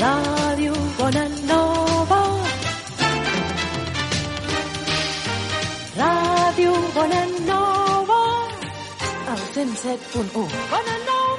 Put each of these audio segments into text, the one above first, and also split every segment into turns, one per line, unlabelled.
Ràdio Bona Nova. Ràdio Bona Nova. El 107.1. Bona Nova.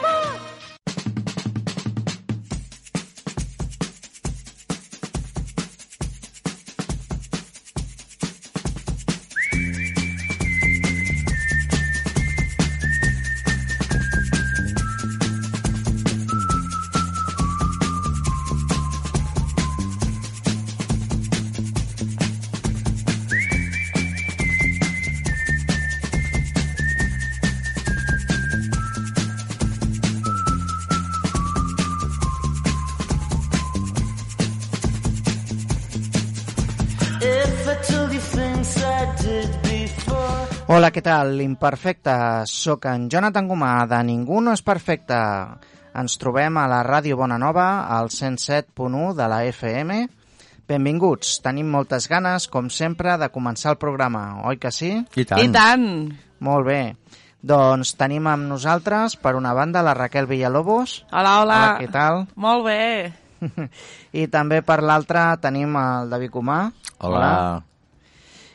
Hola, què tal? L'imperfecte. Soc en Jonathan Gomà, de Ningú no és perfecte. Ens trobem a la Ràdio Bona Nova, al 107.1 de la FM. Benvinguts. Tenim moltes ganes, com sempre, de començar el programa, oi que sí?
I tant.
I tant!
Molt bé. Doncs tenim amb nosaltres, per una banda, la Raquel Villalobos.
Hola, hola.
Hola, què tal?
Molt bé.
I també per l'altra tenim el David Comà.
Hola.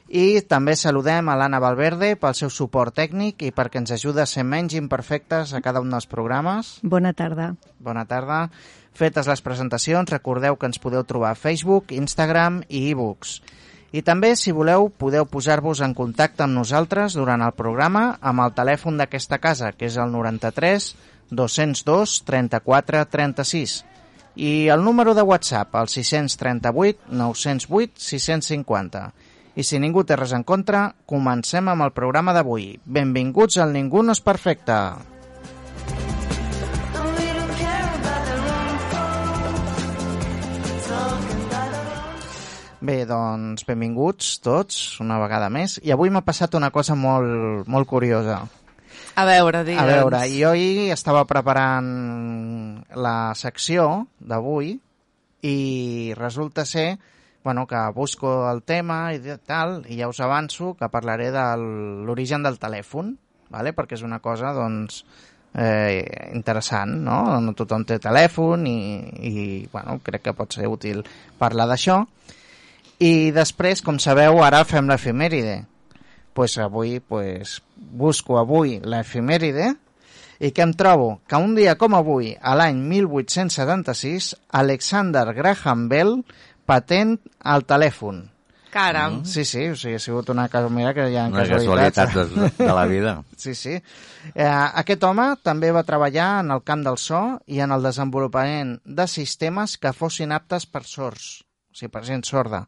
I també saludem a l'Anna Valverde pel seu suport tècnic i perquè ens ajuda a ser menys imperfectes a cada un dels programes.
Bona tarda.
Bona tarda. Fetes les presentacions, recordeu que ens podeu trobar a Facebook, Instagram i e-books. I també, si voleu, podeu posar-vos en contacte amb nosaltres durant el programa amb el telèfon d'aquesta casa, que és el 93 202 34 36. I el número de WhatsApp, el 638 908 650. I si ningú té res en contra, comencem amb el programa d'avui. Benvinguts al Ningú no és perfecte. Bé, doncs benvinguts tots una vegada més. I avui m'ha passat una cosa molt, molt curiosa.
A veure, digue'ns.
A veure, jo ahir estava preparant la secció d'avui i resulta ser bueno, que busco el tema i tal, i ja us avanço que parlaré de l'origen del telèfon, vale? perquè és una cosa doncs, eh, interessant, no? No tothom té telèfon i, i bueno, crec que pot ser útil parlar d'això. I després, com sabeu, ara fem l'efemèride. pues avui pues, busco avui l'efemèride i que em trobo que un dia com avui, a l'any 1876, Alexander Graham Bell patent el telèfon.
Caram.
Sí, sí, o sigui, ha sigut una cosa... Mira que hi ha
Una casualitat de, de la vida.
Sí, sí. Eh, aquest home també va treballar en el camp del so i en el desenvolupament de sistemes que fossin aptes per sords, o sigui, per gent sorda.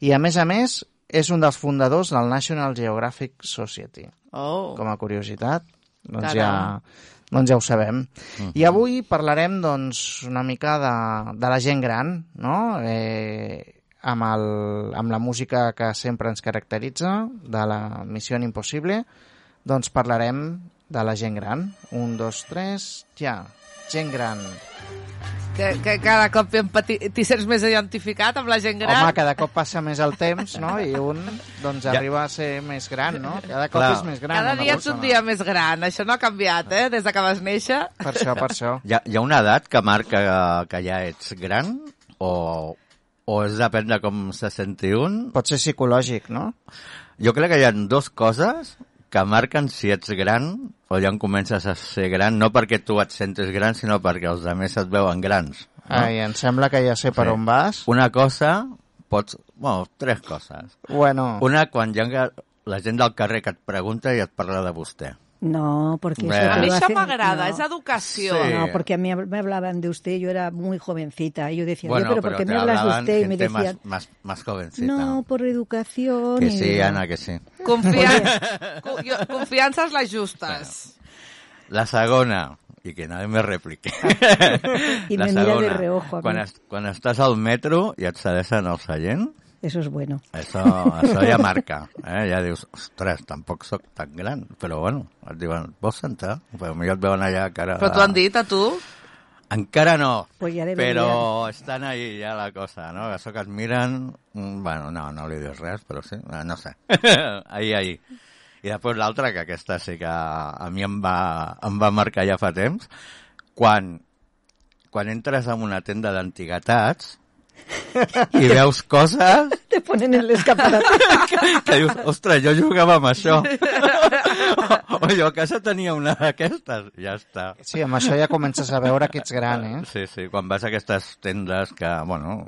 I, a més a més, és un dels fundadors del National Geographic Society.
Oh.
Com a curiositat, doncs
Caram.
ja, doncs ja ho sabem. I avui parlarem doncs, una mica de, de la gent gran, no? Eh, amb, el, amb la música que sempre ens caracteritza, de la Missió Impossible, doncs parlarem de la gent gran. Un, dos, tres, ja. Gent gran.
Que, que cada cop t'hi sents més identificat amb la gent gran?
Home, cada cop passa més el temps, no? I un, doncs,
Ja.
arriba a ser més gran, no? Cada cop
Clar.
és més gran.
Cada dia ets un dia més gran. Això no ha canviat, eh? Des de que vas néixer.
Per això, per això.
Hi ha, hi ha una edat que marca que ja ets gran o, o és depèn de com se senti un?
Pot ser psicològic, no?
Jo crec que hi ha dues coses que marquen si ets gran o ja en comences a ser gran, no perquè tu et sentis gran, sinó perquè els altres et veuen grans. No?
Ai, em sembla que ja sé per
Sí.
on vas.
Una cosa, pots... Bueno, tres coses.
Bueno,
Una, quan hi ha la gent del carrer que et pregunta i et parla de vostè.
No, porque
Bueno.
eso
A
lo
això
hace-
m'agrada,
no.
és educació.
Sí.
No, porque a mí me hablaban de usted, yo era muy jovencita. Y yo decía,
Bueno,
"Oye, pero ¿por qué me hablas de usted? Y me decían,
más, más, más jovencita.
no, por educación.
Que
y
sí, Anna, que sí.
Confian... Co- jo- Confiances les justes.
La segona, i que nadie me replique.
Y
La
me mira de reojo a
quan,
mí.
es, quan estàs al metro i et cedeixen el seient,
Eso es bueno.
això, això ja marca. Eh? Ja dius, ostres, tampoc sóc tan gran. Però bueno, et diuen, vols sentar? Però millor et veuen allà cara...
Però t'ho han dit, a tu?
Encara no,
Pues ya debería.
però estan ahí ja la cosa, no? Això que et miren... mm, Bueno, no, no li dius res, però sí, eh, no sé. ahí, ahí. I després l'altra, que aquesta sí que a mi em va, em va marcar ja fa temps, quan quan entres en una tenda d'antiguitats i veus coses
Te ponen en l'escaparate.
que dius, ostres, jo jugava amb això. o, o jo a casa tenia una d'aquestes. Ja està.
Sí, amb això ja comences a veure que ets gran, eh?
Sí, sí, quan vas a aquestes tendes que, bueno,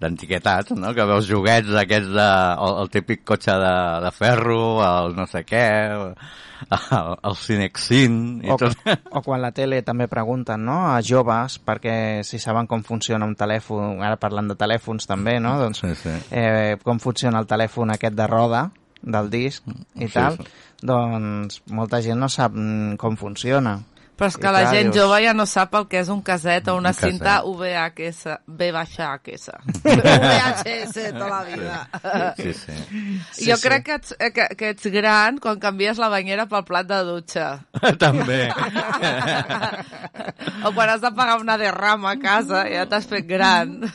d'antiquetats, no? que veus joguets d'aquests de, el, el típic cotxe de, de ferro, el no sé què, el, el Cinexin i
O,
tot.
o quan la tele també pregunten no? a joves perquè si saben com funciona un telèfon, ara parlant de telèfons també, no? doncs,
Sí, sí.
eh, com funciona el telèfon aquest de roda del disc i
Sí,
tal,
sí.
doncs molta gent no sap mm, com funciona.
Però és que
I
la
clar,
gent
dius-
jove ja no sap el que és un caset o una
Un caset.
cinta VHS, VHS. VHS tota la vida.
Sí, sí.
Sí,
jo
sí.
crec que ets, que, que ets gran quan canvies la banyera pel plat de dutxa.
També.
o quan has de pagar una derrama a casa, ja t'has fet gran.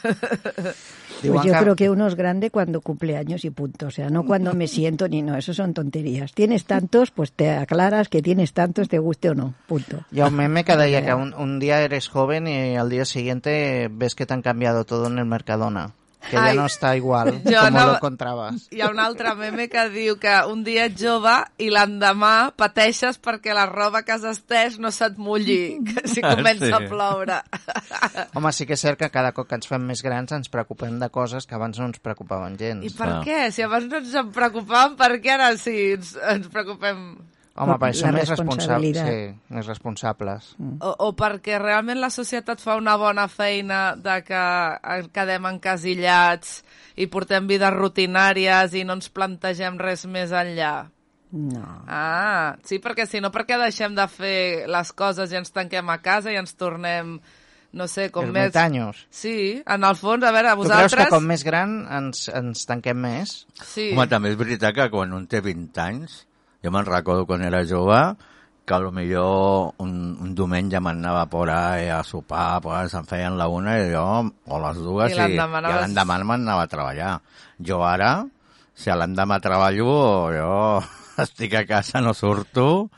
Pues yo creo que uno es grande cuando cumple años y punto. O sea, no cuando me siento ni no. Eso son tonterías. Tienes tantos, pues te aclaras que tienes tantos, te guste o no. Punto.
Hi ha un meme que deia que un, un día eres joven y al día siguiente ves que te han cambiado todo en el Mercadona. Que
Ai,
ya no está igual
jo
como
anava-
lo encontrabas.
Hi ha un altre meme que diu que un dia ets jove i l'endemà pateixes perquè la roba que has estès no se't mulli, que si comença
Sí.
a ploure.
Home, sí que és cert que cada cop que ens fem més grans ens preocupem de coses que abans no ens preocupaven gens.
I per
Clar.
què? Si abans no ens en preocupàvem, per què ara sí ens, ens preocupem?
Home, per això més responsables.
responsabilitat.
Sí, més responsables.
O, o perquè realment la societat fa una bona feina de que quedem encasillats i portem vides rutinàries i no ens plantegem res més enllà.
No.
Ah, sí, perquè si no, per què deixem de fer les coses i ens tanquem a casa i ens tornem, no sé, com més...
Ermitaños.
Sí, en el fons, a veure,
Tu creus
vosaltres...
que com més gran ens, ens tanquem més?
Sí,
Home, també és veritat que quan un té 20 anys, jo me'n recordo quan era jove, que a lo millor un, un diumenge m'anava por ahí a sopar, por ahí se'n feien la una i jo, o les dues,
I
i,
l'endemà
i l'endemà m'anava a treballar. Jo ara, si a l'endemà treballo, jo estic a casa, no surto,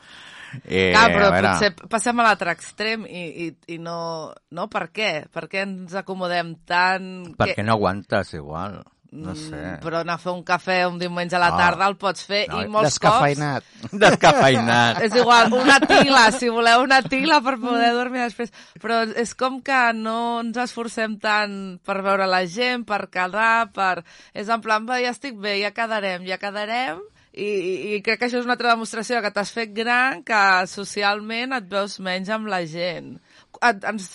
Eh,
Clar, però
a veure,
potser passem a l'altre extrem i, i, i no... No, per què? Per què ens acomodem tant...
perquè no aguantes igual, no sé.
Mm, Però anar a fer un cafè un diumenge a la
Ah.
tarda el pots fer
No,
i molts
Descafeinat.
Descafeinat.
És igual, una tila, si voleu una tila per poder dormir després. Però és com que no ens esforcem tant per veure la gent, per quedar, per... És en plan, va, ja estic bé, ja quedarem, ja quedarem, i, i crec que això és una altra demostració que t'has fet gran, que socialment et veus menys amb la gent. Et, ens,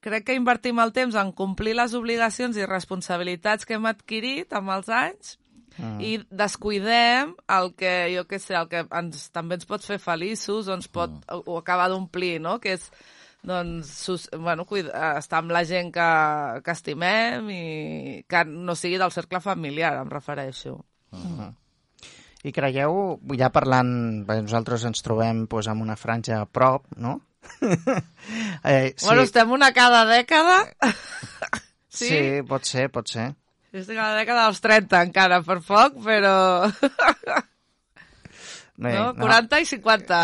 crec que invertim el temps en complir les obligacions i responsabilitats que hem adquirit amb els anys
Mm.
i descuidem el que, jo què sé, el que ens, també ens pot fer feliços o ens pot o, o acabar d'omplir, no? Que és doncs, sus, bueno, cuida, estar amb la gent que, que estimem i que no sigui del cercle familiar, em refereixo.
I creieu, ja parlant, nosaltres ens trobem doncs, amb una franja a prop, no? eh,
Sí. Bueno, estem una cada dècada.
sí?
sí?
pot ser, pot ser.
Jo estic a la dècada dels 30 encara, per poc, però...
Bé,
no? 40 i 50.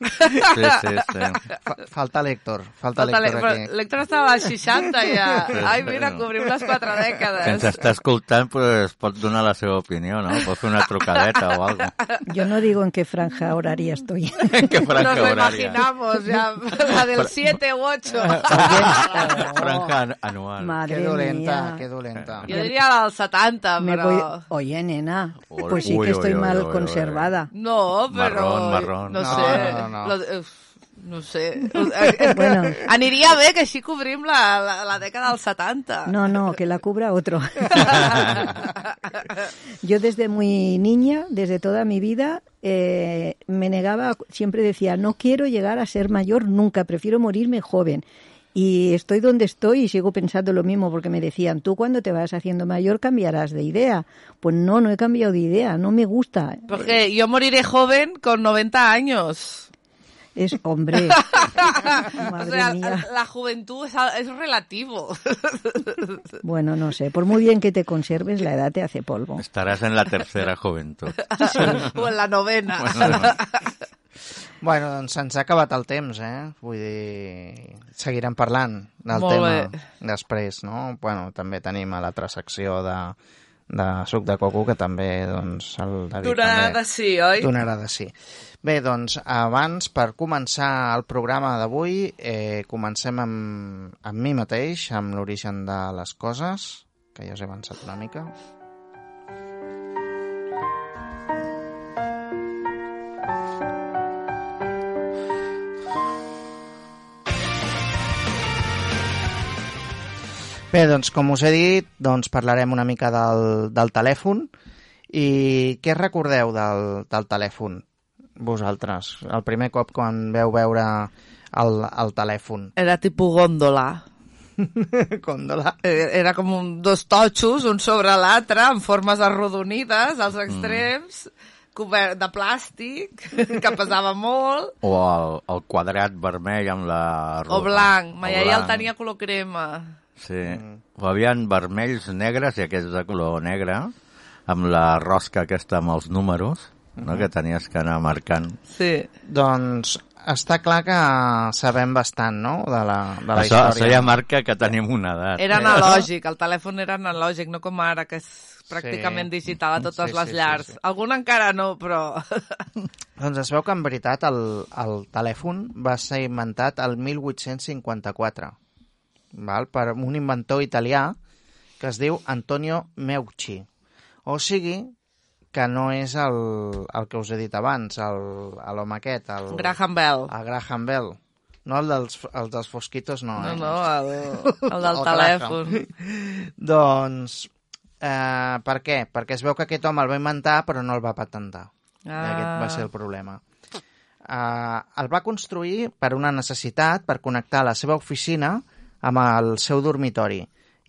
Sí, sí, sí.
Fa, falta l'Héctor, falta
Falta
l'Héctor
l'He-
aquí.
però L'Héctor estava als 60 ja. Ai, mira, cobrim les quatre
Que ens
dècades.
està escoltant pues, pot donar la seva opinió, no? Pot fer una trucadeta o alguna
Yo no digo en qué franja horaria estoy.
que franja
Nos lo imaginamos, ya, la del 7 u 8.
Franja an- anual.
Madre
Que dolenta,
mía.
que dolenta.
Jo diria la del 70,
Me
però...
voy... Oye, nena, pues sí que estoy mal conservada.
No, però...
Marrón, marrón.
No,
No,
sé.
no, no.
Lo- eh, no sé. Eh,
Bueno.
Aniria bé que així cobrim la, la, la dècada dels 70.
No, no, que la cubra otro. Yo desde muy niña, desde toda mi vida, eh, me negaba, siempre decía, no quiero llegar a ser mayor nunca, prefiero morirme joven. Y estoy donde estoy y sigo pensando lo mismo porque me decían, tú cuando te vas haciendo mayor cambiarás de idea. Pues no, no he cambiado de idea, no me gusta.
Porque yo moriré joven con 90 años.
Es hombre.
o
Madre
sea,
mía.
la juventud es, es relativo.
Bueno, no sé, por muy bien que te conserves, la edad te hace polvo.
Estaràs en la tercera juventud.
o en la novena.
Bueno, doncs se'ns ha acabat el temps, eh? Vull dir... seguirem parlant del
Molt
tema
bé.
després, no? Bueno, també tenim a l'altra secció de, de suc de coco, que també, doncs, el David
Donarà
també
de sí, oi?
donarà de sí. Bé, doncs, abans, per començar el programa d'avui, eh, comencem amb, amb mi mateix, amb l'origen de les coses, que ja us he avançat una mica. Bé, doncs, com us he dit, doncs parlarem una mica del, del telèfon i què recordeu del, del telèfon, vosaltres? El primer cop quan veu veure el, el telèfon.
Era tipus gòndola.
Condola.
Eh, Era com un, dos totxos, un sobre l'altre, amb formes arrodonides als extrems, cobert de plàstic, que pesava molt,
O el, el quadrat vermell amb la...
o blanc. Ma
o
iaia el tenia color crema.
Sí. Mm. O havien vermells, negres i aquests de color negre, amb la rosca aquesta amb els números, no? que tenies que anar marcant.
Sí.
Doncs està clar que sabem bastant, no?, de la, de la
Això, això
història.
ja marca que tenim una edat.
Era analògic, el telèfon era analògic, no com ara, que és pràcticament
Sí.
digital a totes
Sí,
les
sí, sí,
llars.
sí.
Algun encara no, però...
Doncs es veu que en veritat el, el telèfon va ser inventat el 1854 val? per un inventor italià que es diu Antonio Meucci. O sigui, que no és el, el que us he dit abans, l'home aquest, el,
Graham Bell.
el Graham Bell. No el dels, el dels fosquitos, no.
No,
eh?
no, el, el del
El
telèfon.
Doncs, eh, per què? Perquè es veu que aquest home el va inventar però no el va patentar. Ah.
Ah.
Aquest va ser el problema. Uh, el va construir per una necessitat, per connectar la seva oficina amb el seu dormitori.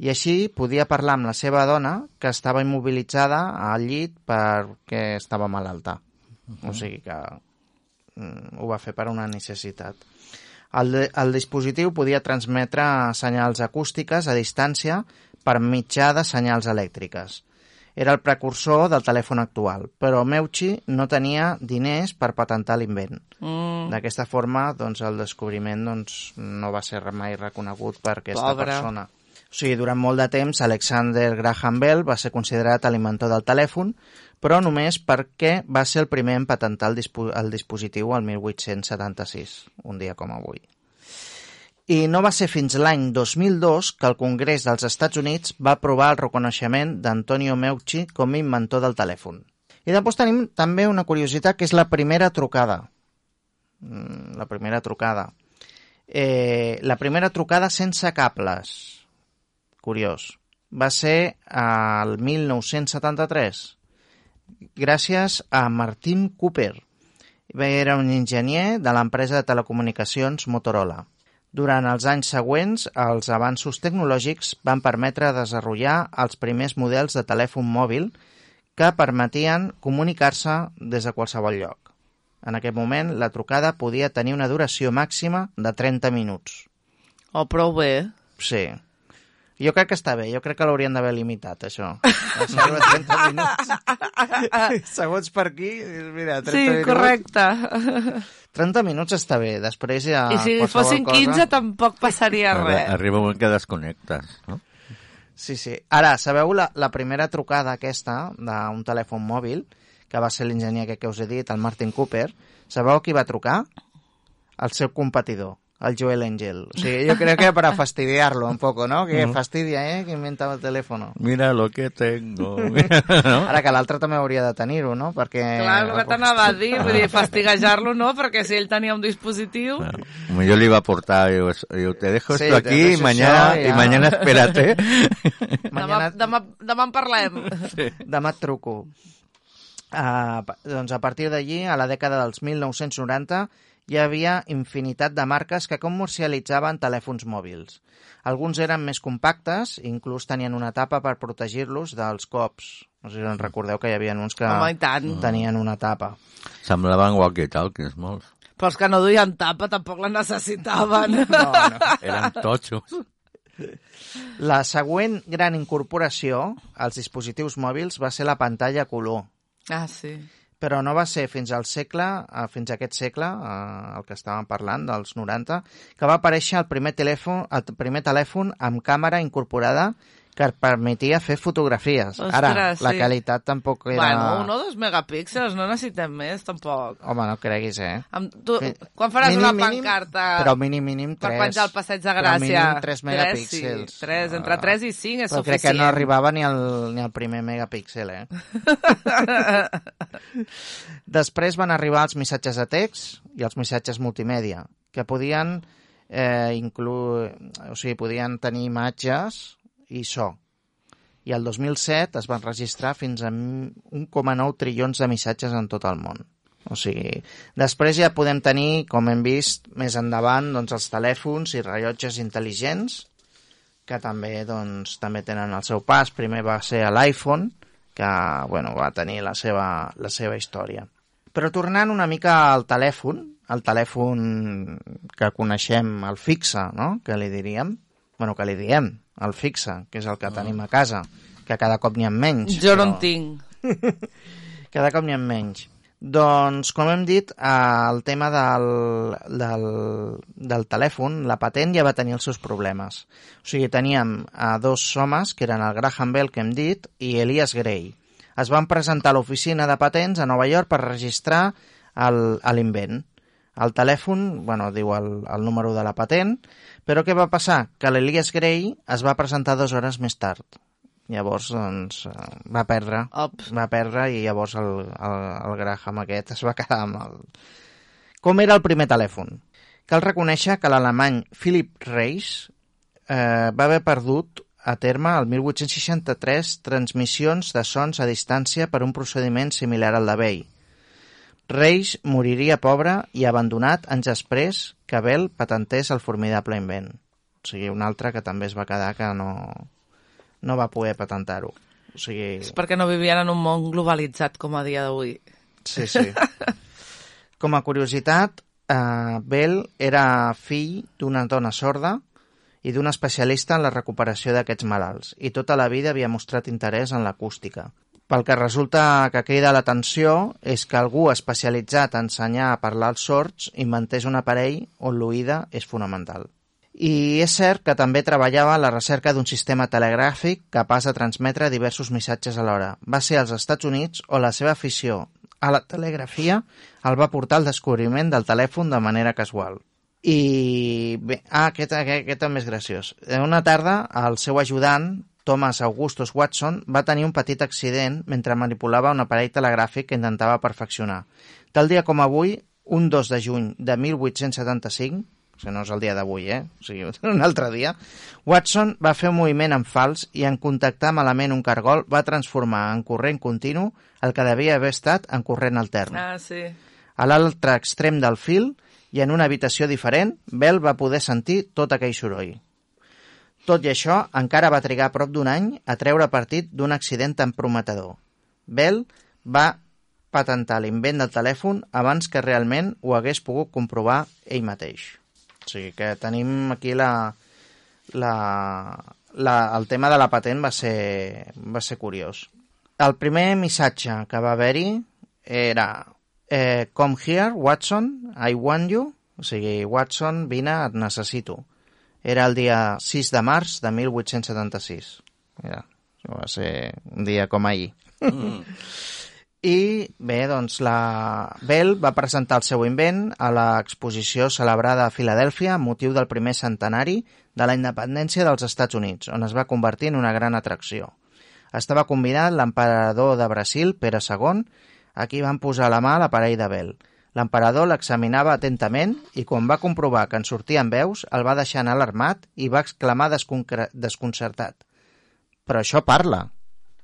I així podia parlar amb la seva dona, que estava immobilitzada al llit perquè estava malalta. O sigui que mm, ho va fer per una necessitat. El, el dispositiu podia transmetre senyals acústiques a distància per mitjà de senyals elèctriques. Era el precursor del telèfon actual, però Meucci no tenia diners per patentar l'invent.
Mm,
D'aquesta forma, doncs, el descobriment doncs, no va ser mai reconegut per aquesta
Pobre.
persona. O sigui, durant molt de temps, Alexander Graham Bell va ser considerat l'inventor del telèfon, però només perquè va ser el primer en patentar el, dispo el dispositiu el 1876, un dia com avui. I no va ser fins l'any 2002 que el Congrés dels Estats Units va aprovar el reconeixement d'Antonio Meucci com a inventor del telèfon. I després tenim també una curiositat, que és la primera trucada. Mm, La primera trucada. Eh, la primera trucada sense cables. Curiós. Va ser al 1973 gràcies a Martin Cooper. Era un enginyer de l'empresa de telecomunicacions Motorola. Durant els anys següents, els avanços tecnològics van permetre desenvolupar els primers models de telèfon mòbil que permetien comunicar-se des de qualsevol lloc. En aquest moment, la trucada podia tenir una duració màxima de 30 minuts.
o prou bé.
Sí. Jo crec que està bé, jo crec que l'haurien d'haver limitat, això. Deixar-ho a 30 minuts. Segons per aquí, mira, 30
Sí,
minuts.
correcte.
30 minuts està bé, després ja...
I si fossin
cosa...
15 tampoc passaria
Arri-
res.
Arriba un moment que desconnectes, no?
Sí, sí. Ara, sabeu la, la primera trucada aquesta d'un telèfon mòbil, que va ser l'enginyer que, que us he dit, el Martin Cooper, sabeu qui va trucar? El seu competidor, el Joel Angel. O sigui, jo crec que para fastidiarlo un poco, ¿no? Que fastidia, eh? Que inventa el teléfono.
Mira lo que tengo. Mira, no?
Ara que l'altre també hauria de tenir-ho, no? Perquè...
Clar, el que t'anava a dir, vull dir, fastiguejar-lo no, perquè si ell tenia un dispositiu...
Claro. Yo le iba a aportar, digo, yo te dejo
Sí,
esto
te
aquí y mañana,
eso,
y mañana espérate.
Demà,
Mañana-
demà, demà en parlem.
Demà et truco. Uh, doncs a partir d'allí, a la dècada dels 1990, hi havia infinitat de marques que comercialitzaven telèfons mòbils. Alguns eren més compactes, inclús tenien una tapa per protegir-los dels cops. No sé si en recordeu que hi havia uns que
Home, tant.
tenien una tapa.
Semblaven walkie-talkies, molts.
Però els que no duien tapa tampoc la necessitaven.
No, no.
Eren totxos.
La següent gran incorporació als dispositius mòbils va ser la pantalla color.
Ah, sí.
Però no va ser fins al segle, eh, fins a aquest segle, eh, el que estàvem parlant, dels 90, que va aparèixer el primer telèfon, el primer telèfon amb càmera incorporada que et permetia fer fotografies. Ara,
Ostres,
la
sí.
qualitat tampoc era...
Bueno, un o dos megapíxels, no necessitem més, tampoc.
Home, no creguis, eh?
Amb, tu, quan faràs
Mínim,
una
mínim,
pancarta
Però mínim, mínim,
per
3.
penjar al passeig de
Però
Gràcia?
mínim 3 megapíxels.
sí, 3, entre 3 i 5 és
Però crec que
suficient.
no arribava ni al, ni al primer megapíxel, eh? Després van arribar els missatges de text i els missatges multimèdia, que podien eh, inclu... o sigui, podien tenir imatges i so. I el 2007 es van registrar fins a 1,9 trilions de missatges en tot el món. O sigui, després ja podem tenir, com hem vist més endavant, doncs, els telèfons i rellotges intel·ligents, que també, doncs, també tenen el seu pas. Primer va ser l'iPhone, que bueno, va tenir la seva, la seva història. Però tornant una mica al telèfon, el telèfon que coneixem, el fixe, no? que li diríem, bueno, que li diem, el fixe, que és el que tenim a casa, que cada cop n'hi ha menys.
Jo no
però
en tinc.
cada cop n'hi ha menys. Doncs, com hem dit, eh, el tema del, del, del telèfon, la patent ja va tenir els seus problemes. O sigui, teníem a dos homes, que eren el Graham Bell, que hem dit, i Elias Gray. Es van presentar a l'oficina de patents a Nova York per registrar l'invent. El telèfon, bueno, diu el, el número de la patent, però què va passar? Que l'Elias Gray es va presentar dues hores més tard. Llavors, doncs, eh, va perdre.
Ops.
Va perdre i llavors el, el, el Graham aquest es va quedar amb el... Com era el primer telèfon? Cal reconèixer que l'alemany Philip Reis eh, va haver perdut a terme el 1863 transmissions de sons a distància per un procediment similar al de Bell. Reis moriria pobre i abandonat anys després que Bell patentés el formidable invent. O sigui, un altre que també es va quedar que no, no va poder patentar-ho. O sigui...
És perquè no vivien en un món globalitzat com a dia d'avui.
Sí, sí. Com a curiositat, eh, Bell era fill d'una dona sorda i d'un especialista en la recuperació d'aquests malalts, i tota la vida havia mostrat interès en l'acústica. Pel que resulta que crida l'atenció és que algú especialitzat a ensenyar a parlar als sords inventés un aparell on l'oïda és fonamental. I és cert que també treballava la recerca d'un sistema telegràfic capaç de transmetre diversos missatges alhora. Va ser als Estats Units on la seva afició a la telegrafia el va portar al descobriment del telèfon de manera casual. I bé, ah, aquest, aquest, aquest també és graciós. Una tarda, el seu ajudant, Thomas Augustus Watson, va tenir un petit accident mentre manipulava un aparell telegràfic que intentava perfeccionar. Tal dia com avui, un 2 de juny de 1875, o sigui, no és el dia d'avui, eh? O sigui, un altre dia, Watson va fer un moviment en fals i en contactar malament un cargol va transformar en corrent continu el que devia haver estat en corrent altern.
Ah, sí.
A l'altre extrem del fil i en una habitació diferent, Bell va poder sentir tot aquell soroll. Tot i això, encara va trigar prop d'un any a treure partit d'un accident tan prometedor. Bell va patentar l'invent del telèfon abans que realment ho hagués pogut comprovar ell mateix. O sigui que tenim aquí la, la, la, el tema de la patent va ser, va ser curiós. El primer missatge que va haver-hi era eh, Come here, Watson, I want you. O sigui, Watson, vine, et necessito. Era el dia 6 de març de 1876. Mira, va ser un dia com ahir. I bé, doncs la Bell va presentar el seu invent a l'exposició celebrada a Filadèlfia amb motiu del primer centenari de la independència dels Estats Units, on es va convertir en una gran atracció. Estava convidat l'emperador de Brasil, Pere II, a qui van posar a la mà l'aparell de Bell. L'emperador l'examinava atentament i quan va comprovar que en sortien veus, el va deixar anar alarmat i va exclamar desconcertat. Però això parla.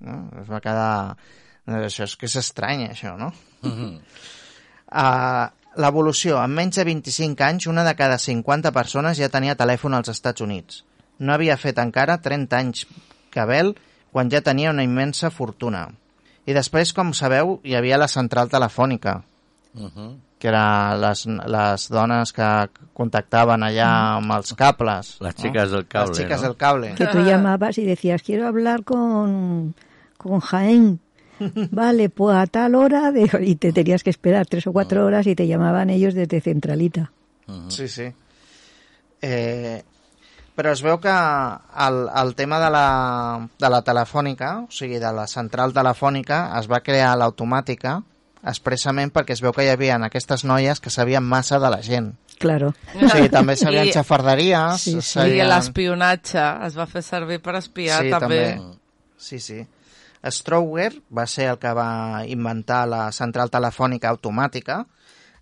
No? Es va quedar... Això és que és estrany, això, no? Uh, L'evolució. En menys de 25 anys, una de cada 50 persones ja tenia telèfon als Estats Units. No havia fet encara 30 anys que Bell, quan ja tenia una immensa fortuna. I després, com sabeu, hi havia la central telefònica, que eren les, les dones que contactaven allà amb els cables.
Les xiques del cable,
Les xiques
no?
del cable.
Que tú llamabas y decías, quiero hablar con, con Jaén. Vale, pues a tal hora, de- y te tenías que esperar tres o cuatro horas y te llamaban ellos desde Centralita.
Sí, sí. Eh, però es veu que el, el tema de la, de la telefònica, o sigui, de la central telefònica, es va crear l'automàtica expressament perquè es veu que hi havia aquestes noies que sabien massa de la gent.
Claro.
O sigui, també sabien
I-
xafarderies,
Sí, sí.
I
sabien...
l'espionatge es va fer servir per espiar
sí,
també.
Sí, sí. Strower va ser el que va inventar la central telefònica automàtica.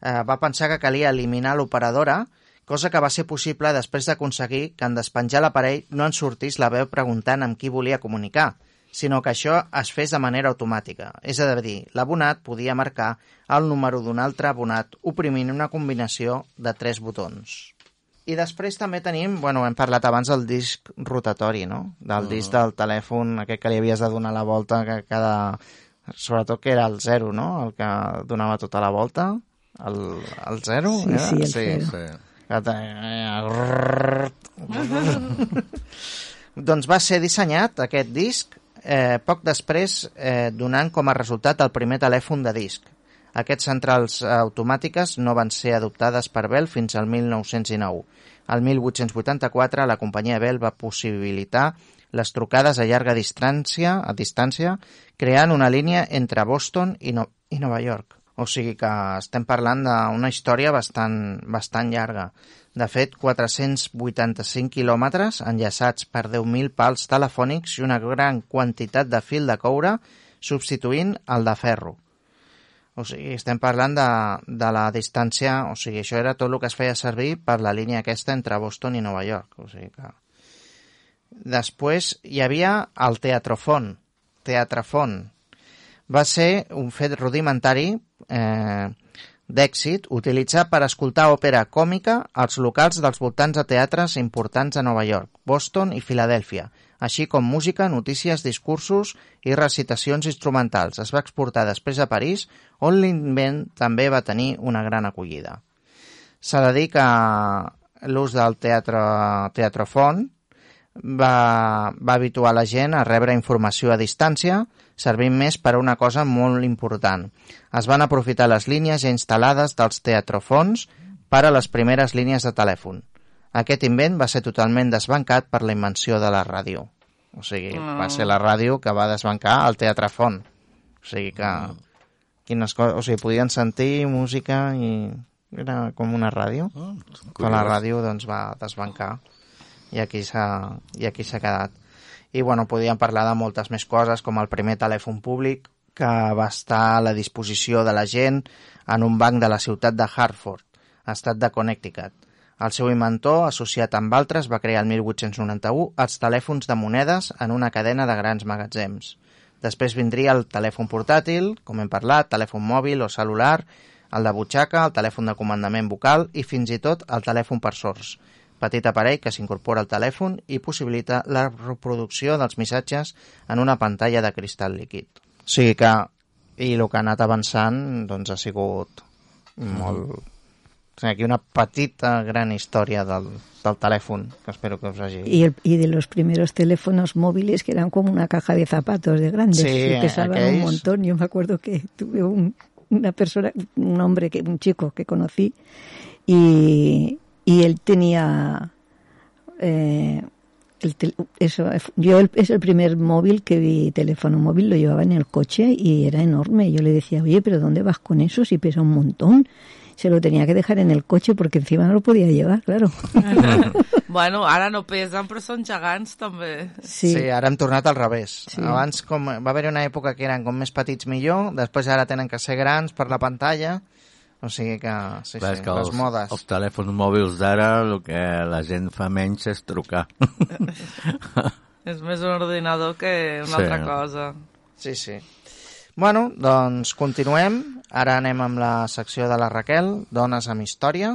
Eh, va pensar que calia eliminar l'operadora, cosa que va ser possible després d'aconseguir que en despenjar l'aparell no en sortís la veu preguntant amb qui volia comunicar, sinó que això es fes de manera automàtica. És a dir, l'abonat podia marcar el número d'un altre abonat oprimint una combinació de tres botons. I després també tenim, bueno, hem parlat abans del disc rotatori, no? Del disc del telèfon, aquest que li havies de donar la volta, que cada... Sobretot que era el zero, no? El que donava tota la volta. El, el zero?
Sí,
era?
sí, el zero.
Sí.
Que doncs va ser dissenyat aquest disc eh, poc després eh, donant com a resultat el primer telèfon de disc. Aquests centrals eh, automàtiques no van ser adoptades per Bell fins al 1909. Al 1884 la companyia Bell va possibilitar les trucades a llarga distància, a distància creant una línia entre Boston i, no i Nova York. O sigui que estem parlant d'una història bastant, bastant llarga. De fet, 485 quilòmetres enllaçats per 10.000 pals telefònics i una gran quantitat de fil de coure substituint el de ferro. O sigui, estem parlant de, de la distància, o sigui, això era tot el que es feia servir per la línia aquesta entre Boston i Nova York. O sigui que... Després hi havia el teatrofon. Teatrafon. Va ser un fet rudimentari eh, d'èxit utilitzat per escoltar òpera còmica als locals dels voltants de teatres importants de Nova York, Boston i Filadèlfia, així com música, notícies, discursos i recitacions instrumentals. Es va exportar després a París, on l'invent també va tenir una gran acollida. S'ha de dir que l'ús del teatre, teatrofon va, va habituar la gent a rebre informació a distància, servint més per a una cosa molt important. Es van aprofitar les línies ja instal·lades dels teatrofons per a les primeres línies de telèfon. Aquest invent va ser totalment desbancat per la invenció de la ràdio. O sigui, va ser la ràdio que va desbancar el teatrafon. O sigui que... Quines coses... O sigui, podien sentir música i... Era com una ràdio. Però la ràdio doncs, va desbancar i aquí s'ha quedat. I bueno, podíem parlar de moltes més coses, com el primer telèfon públic que va estar a la disposició de la gent en un banc de la ciutat de Hartford, estat de Connecticut. El seu inventor, associat amb altres, va crear el 1891 els telèfons de monedes en una cadena de grans magatzems. Després vindria el telèfon portàtil, com hem parlat, telèfon mòbil o celular, el de butxaca, el telèfon de comandament vocal i fins i tot el telèfon per sords, petit aparell que s'incorpora al telèfon i possibilita la reproducció dels missatges en una pantalla de cristall líquid. O sigui que, i el que ha anat avançant, doncs ha sigut molt... O sigui, aquí una petita gran història del, del telèfon, que espero que us hagi...
Y, el- y de los primeros teléfonos móviles que eran como una caja de zapatos de grandes
Sí,
y pesaban un
aquells.
montón. Yo me acuerdo que tuve un- una persona, un hombre, que un chico que conocí y, y él tenía eh, el tel- eso yo el- es el primer móvil que vi teléfono móvil lo llevaba en el coche y era enorme yo le decía oye pero dónde vas con eso si pesa un montón se lo tenía que dejar en el coche porque encima no lo podía llevar claro
Bueno, ara no pesen, però són gegants, també.
sí,
Sí, ara hem tornat al revés.
Sí.
Abans com, va haver una època que eren com més petits millor, després ara tenen que ser grans per la pantalla, o sigui que, sí,
Clar,
sí,
que
les
els,
modes.
els telèfons mòbils d'ara el que la gent fa menys és trucar.
És més un ordinador que una
Sí.
altra cosa.
Sí, sí. Bueno, doncs continuem. Ara anem amb la secció de la Raquel, Dones amb història.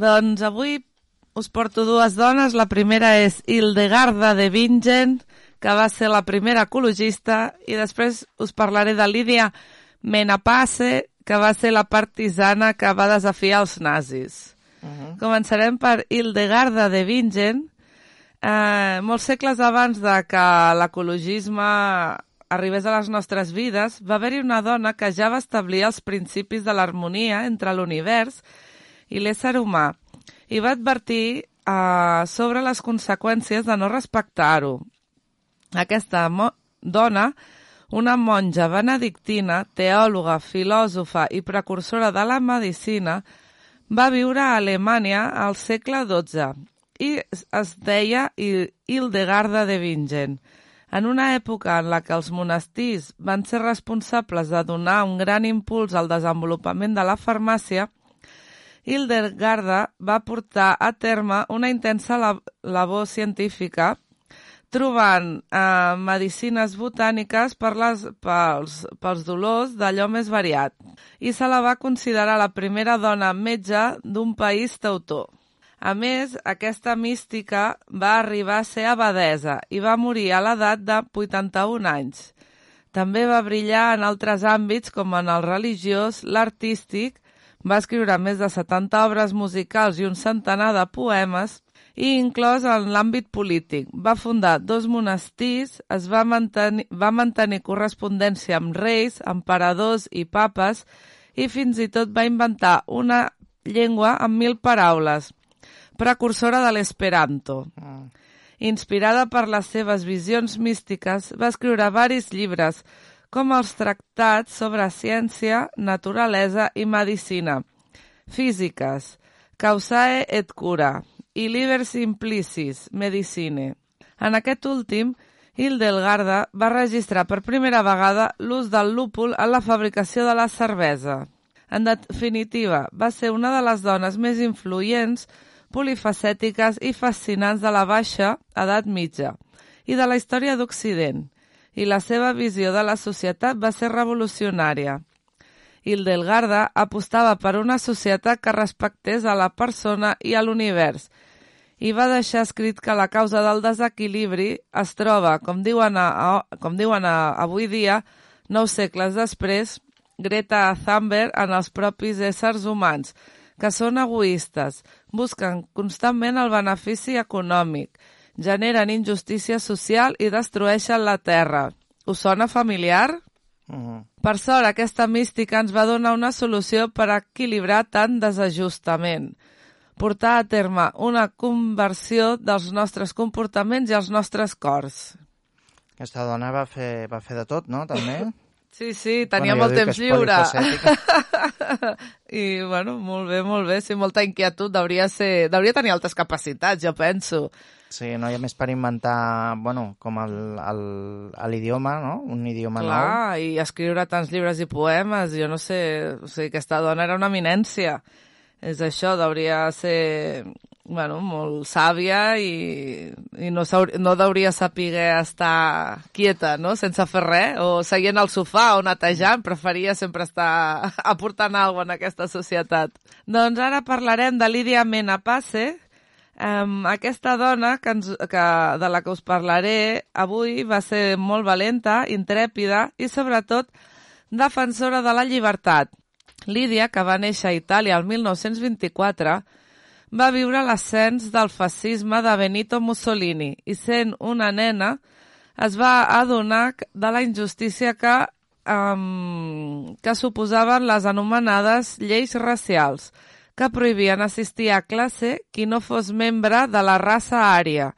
Doncs avui us porto dues dones. La primera és Hildegarda de Bingen, que va ser la primera ecologista, i després us parlaré de Lídia Menapace, que va ser la partisana que va desafiar els nazis. Uh -huh. Començarem per Hildegarda de Bingen. Eh, molts segles abans de que l'ecologisme arribés a les nostres vides, va haver-hi una dona que ja va establir els principis de l'harmonia entre l'univers i l'ésser humà i va advertir eh, sobre les conseqüències de no respectar-ho. Aquesta dona, una monja benedictina, teòloga, filòsofa i precursora de la medicina, va viure a Alemanya al segle XII i es deia Hildegarda de Bingen. En una època en la que els monestirs van ser responsables de donar un gran impuls al desenvolupament de la farmàcia, Hildegarda va portar a terme una intensa labor científica trobant eh, medicines botàniques per les, pels, pels dolors d'allò més variat i se la va considerar la primera dona metge d'un país teutó. A més, aquesta mística va arribar a ser abadesa i va morir a l'edat de 81 anys. També va brillar en altres àmbits com en el religiós, l'artístic, va escriure més de 70 obres musicals i un centenar de poemes i inclòs en l'àmbit polític. Va fundar dos monestirs, es va mantenir, va mantenir correspondència amb reis, emperadors i papes i fins i tot va inventar una llengua amb mil paraules, precursora de l'esperanto. Mm. Inspirada per les seves visions místiques, va escriure varis llibres, com els tractats sobre ciència, naturalesa i medicina, físiques, Causae et Cura i Liber Simplicis, Medicine. En aquest últim, Hildegarda va registrar per primera vegada l'ús del lúpul en la fabricació de la cervesa. En definitiva, va ser una de les dones més influents polifacètiques i fascinants de la baixa edat mitja i de la història d'Occident, i la seva visió de la societat va ser revolucionària. Hildelgarda apostava per una societat que respectés a la persona i a l'univers, i va deixar escrit que la causa del desequilibri es troba, com diuen, a, com diuen a, avui dia, nou segles després, Greta Thunberg en els propis éssers humans, que són egoistes, busquen constantment el benefici econòmic, generen injustícia social i destrueixen la terra. Us sona familiar? Uh -huh. Per sort, aquesta mística ens va donar una solució per equilibrar tant desajustament portar a terme una conversió dels nostres comportaments i els nostres cors.
Aquesta dona va fer, va fer de tot, no?, també?
Sí, sí, tenia bueno, molt temps lliure. I, bueno, molt bé, molt bé. Sí, molta inquietud. Devia, ser... Devia tenir altres capacitats, jo penso.
Sí, no hi ha més per inventar, bueno, com l'idioma, no? Un idioma
Clar,
nou.
Clar, i escriure tants llibres i poemes, jo no sé, o sigui, aquesta dona era una eminència. És això, hauria ser bueno, molt sàvia i, i no, no hauria saber estar quieta, no?, sense fer res, o seient al sofà o netejant, preferia sempre estar aportant alguna en aquesta societat. Doncs ara parlarem de Lídia Menapace, Um, aquesta dona que ens, que, de la que us parlaré avui va ser molt valenta, intrèpida i sobretot defensora de la llibertat. Lídia, que va néixer a Itàlia el 1924, va viure l'ascens del fascisme de Benito Mussolini i sent una nena es va adonar de la injustícia que, um, que suposaven les anomenades lleis racials, que prohibien assistir a classe qui no fos membre de la raça ària,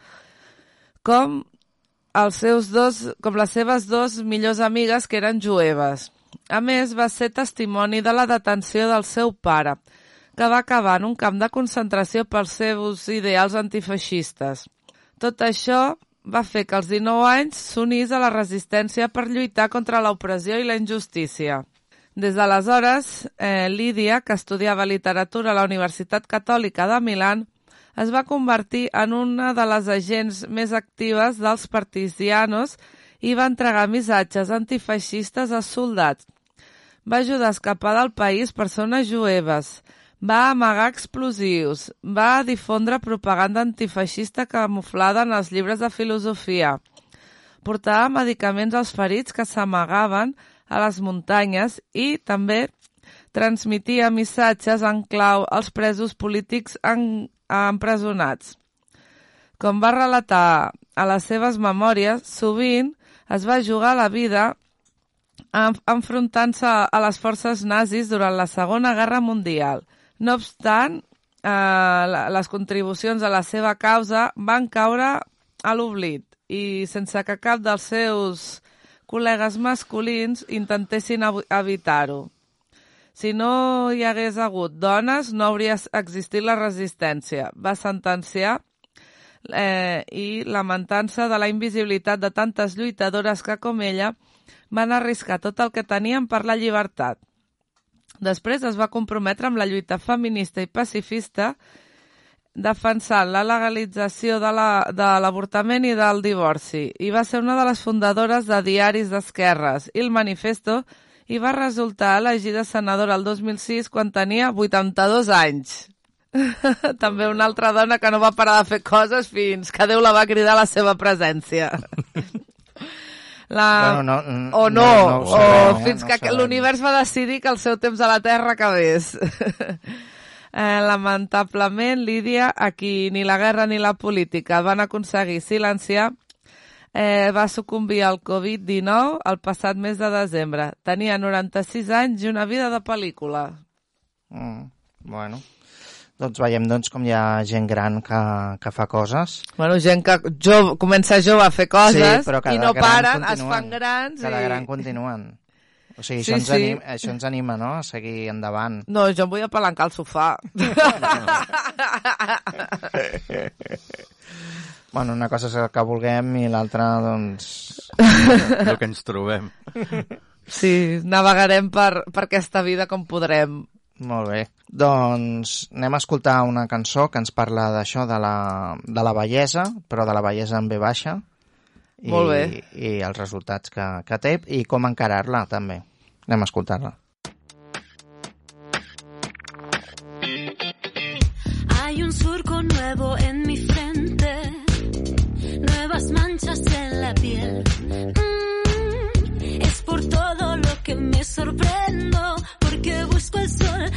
com els seus dos, com les seves dos millors amigues que eren jueves. A més, va ser testimoni de la detenció del seu pare, que va acabar en un camp de concentració pels seus ideals antifeixistes. Tot això va fer que als 19 anys s'unís a la resistència per lluitar contra l'opressió i la injustícia. Des d'aleshores, eh, Lídia, que estudiava literatura a la Universitat Catòlica de Milan, es va convertir en una de les agents més actives dels partisianos i va entregar missatges antifeixistes als soldats. Va ajudar a escapar del país persones jueves, Va amagar explosius, va difondre propaganda antifeixista camuflada en els llibres de filosofia, portava medicaments als ferits que s'amagaven a les muntanyes i també transmetia missatges en clau als presos polítics en, empresonats. Com va relatar a les seves memòries, sovint es va jugar la vida en- enfrontant-se a les forces nazis durant la Segona Guerra Mundial. No obstant, eh, les contribucions a la seva causa van caure a l'oblit i sense que cap dels seus col·legues masculins intentessin ev- evitar-ho. Si no hi hagués hagut dones, no hauria existit la resistència. Va sentenciar eh, i lamentant-se de la invisibilitat de tantes lluitadores que, com ella, van arriscar tot el que tenien per la llibertat. Després es va comprometre amb la lluita feminista i pacifista defensant la legalització de la- de l'avortament i del divorci i va ser una de les fundadores de diaris d'esquerres i el manifesto i va resultar elegida senadora el 2006 quan tenia 82 anys. També una altra dona que no va parar de fer coses fins que Déu la va cridar a la seva presència. La...
Bueno, no- mm,
o no,
no- no ho
o
sabem, eh?
fins
No
que
sabem.
l'univers va decidir que el seu temps a la Terra acabés. eh, lamentablement, Lídia, a qui ni la guerra ni la política van aconseguir silenciar, eh, va sucumbir al Covid-19 el passat mes de desembre. Tenia 96 anys i una vida de pel·lícula.
Mm, bueno, doncs veiem doncs, com hi ha gent gran que, que fa coses.
Bueno, gent que jo, comença jove a fer coses
cada
i no paren, es
continuen.
fan grans
Cada
i...
gran continuen. O sigui,
Sí,
això, ens
sí.
anima, això ens anima, no?, a seguir endavant.
No, jo em vull apalancar al sofà.
Bueno, una cosa és el que vulguem i l'altra, doncs...
el que ens trobem.
sí, navegarem per, per aquesta vida com podrem.
Molt bé. Doncs anem a escoltar una cançó que ens parla d'això, de, la, de la bellesa, però de la bellesa en B baixa. I,
Molt bé.
I els resultats que, que té i com encarar-la, també. Anem a escoltar-la.
Hay un surco nuevo en mi frente, nuevas manchas en la piel. Mm, es por todo lo que me sorprendo, porque busco el sol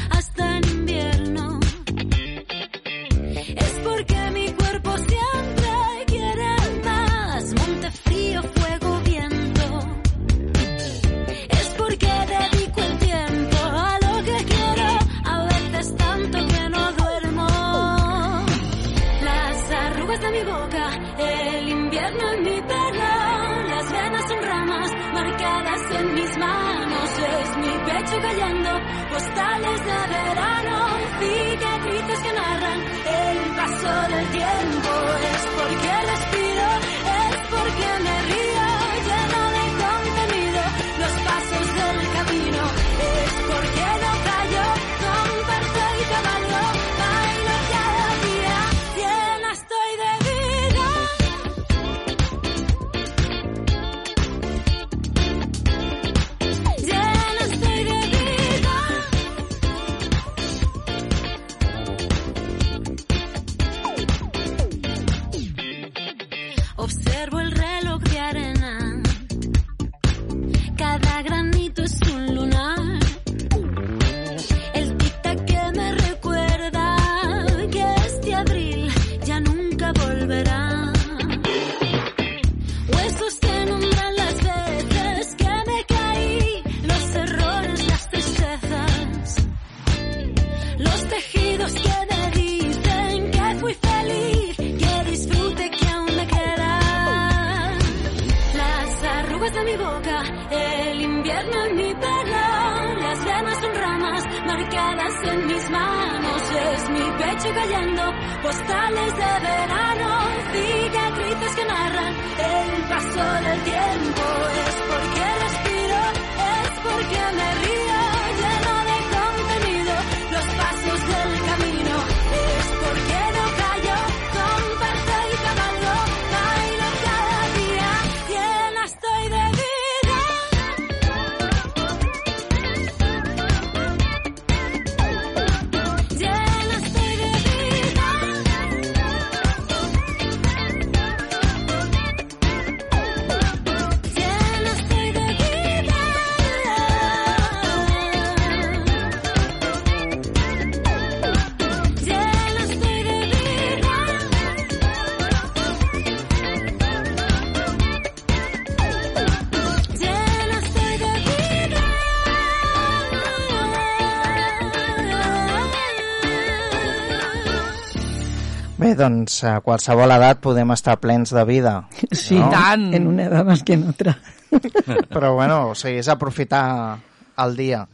doncs a qualsevol edat podem estar plens de vida.
Sí,
No?
Tant.
en una edad más que en otra.
Però bueno, o sigui, és aprofitar el dia.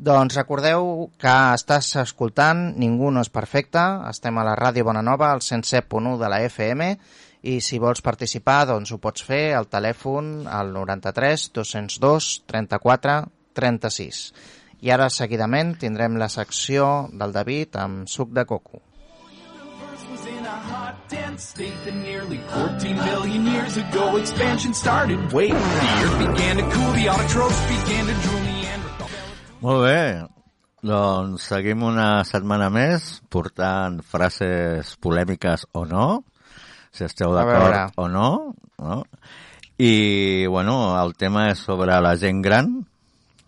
Doncs recordeu que estàs escoltant Ningú no és perfecte, estem a la Ràdio Bonanova, al 107.1 de la FM, i si vols participar, doncs ho pots fer al telèfon al 93 202 34 36. I ara, seguidament, tindrem la secció del David amb suc de coco.
Dense state that nearly 14 billion years ago expansion started. Wait, the earth began to cool, the autotrophs began to drool, Neanderthal.
Molt bé. Doncs seguim una setmana més portant frases polèmiques o no, si esteu d'acord o no, no. I, bueno, el tema és sobre la gent gran,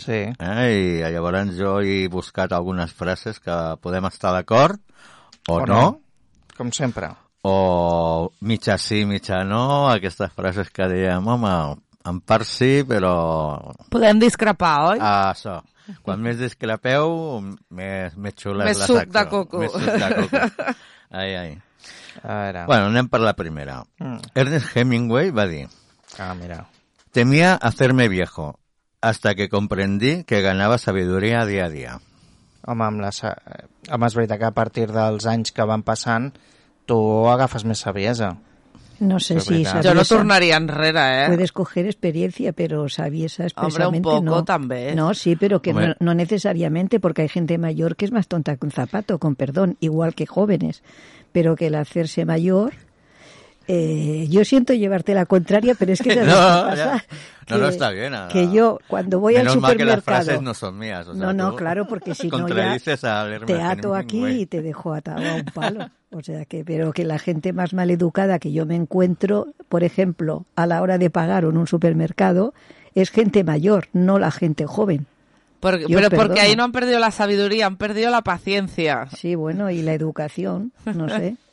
Sí.
eh? i llavors jo he buscat algunes frases que podem estar d'acord o,
O
no,
no. Com sempre.
O mitja sí, mitja no, aquestes frases que dèiem, home, en part sí, però
Podem discrepar, oi?
Ah, això. Quan més discrepeu, més, més xula
Més
és la
suc
secció.
de coco.
Més suc de coco. Ai, ai.
A veure.
Bueno, anem per la primera.
Mm.
Ernest Hemingway va dir
Ah, mira.
Temía hacerme viejo, hasta que comprendí que ganaba sabiduría día a día.
Home, amb la, sa- home, és veritat que a partir dels anys que van passant tu agafes més saviesa.
No sé si
verdad.
Jo no
sabiesa-
tornaria enrere, eh?
Puedes coger experiencia, pero sabiesa
Hombre, un
expresamente
poco
no.
también.
No, sí, pero que no, no necesariamente, porque hay gente mayor que es más tonta que un zapato, con perdón, igual que jóvenes. Pero que el hacerse mayor... eh, yo siento llevarte la contraria, pero es que ¿sabes
No,
pasa?
No, no, está bien.
Que yo, cuando voy
Menos
al
mal que las
supermercado...
frases no son mías. o sea,
no, no, claro, porque si no ya te ato aquí y te dejo atado a un palo. O sea que, pero que la gente más maleducada que yo me encuentro, por ejemplo, a la hora de pagar o en un supermercado, es gente mayor, no la gente joven. Yo
pero
perdono.
porque ahí no han perdido la sabiduría, han perdido la paciencia.
Sí, bueno, y la educación, no sé.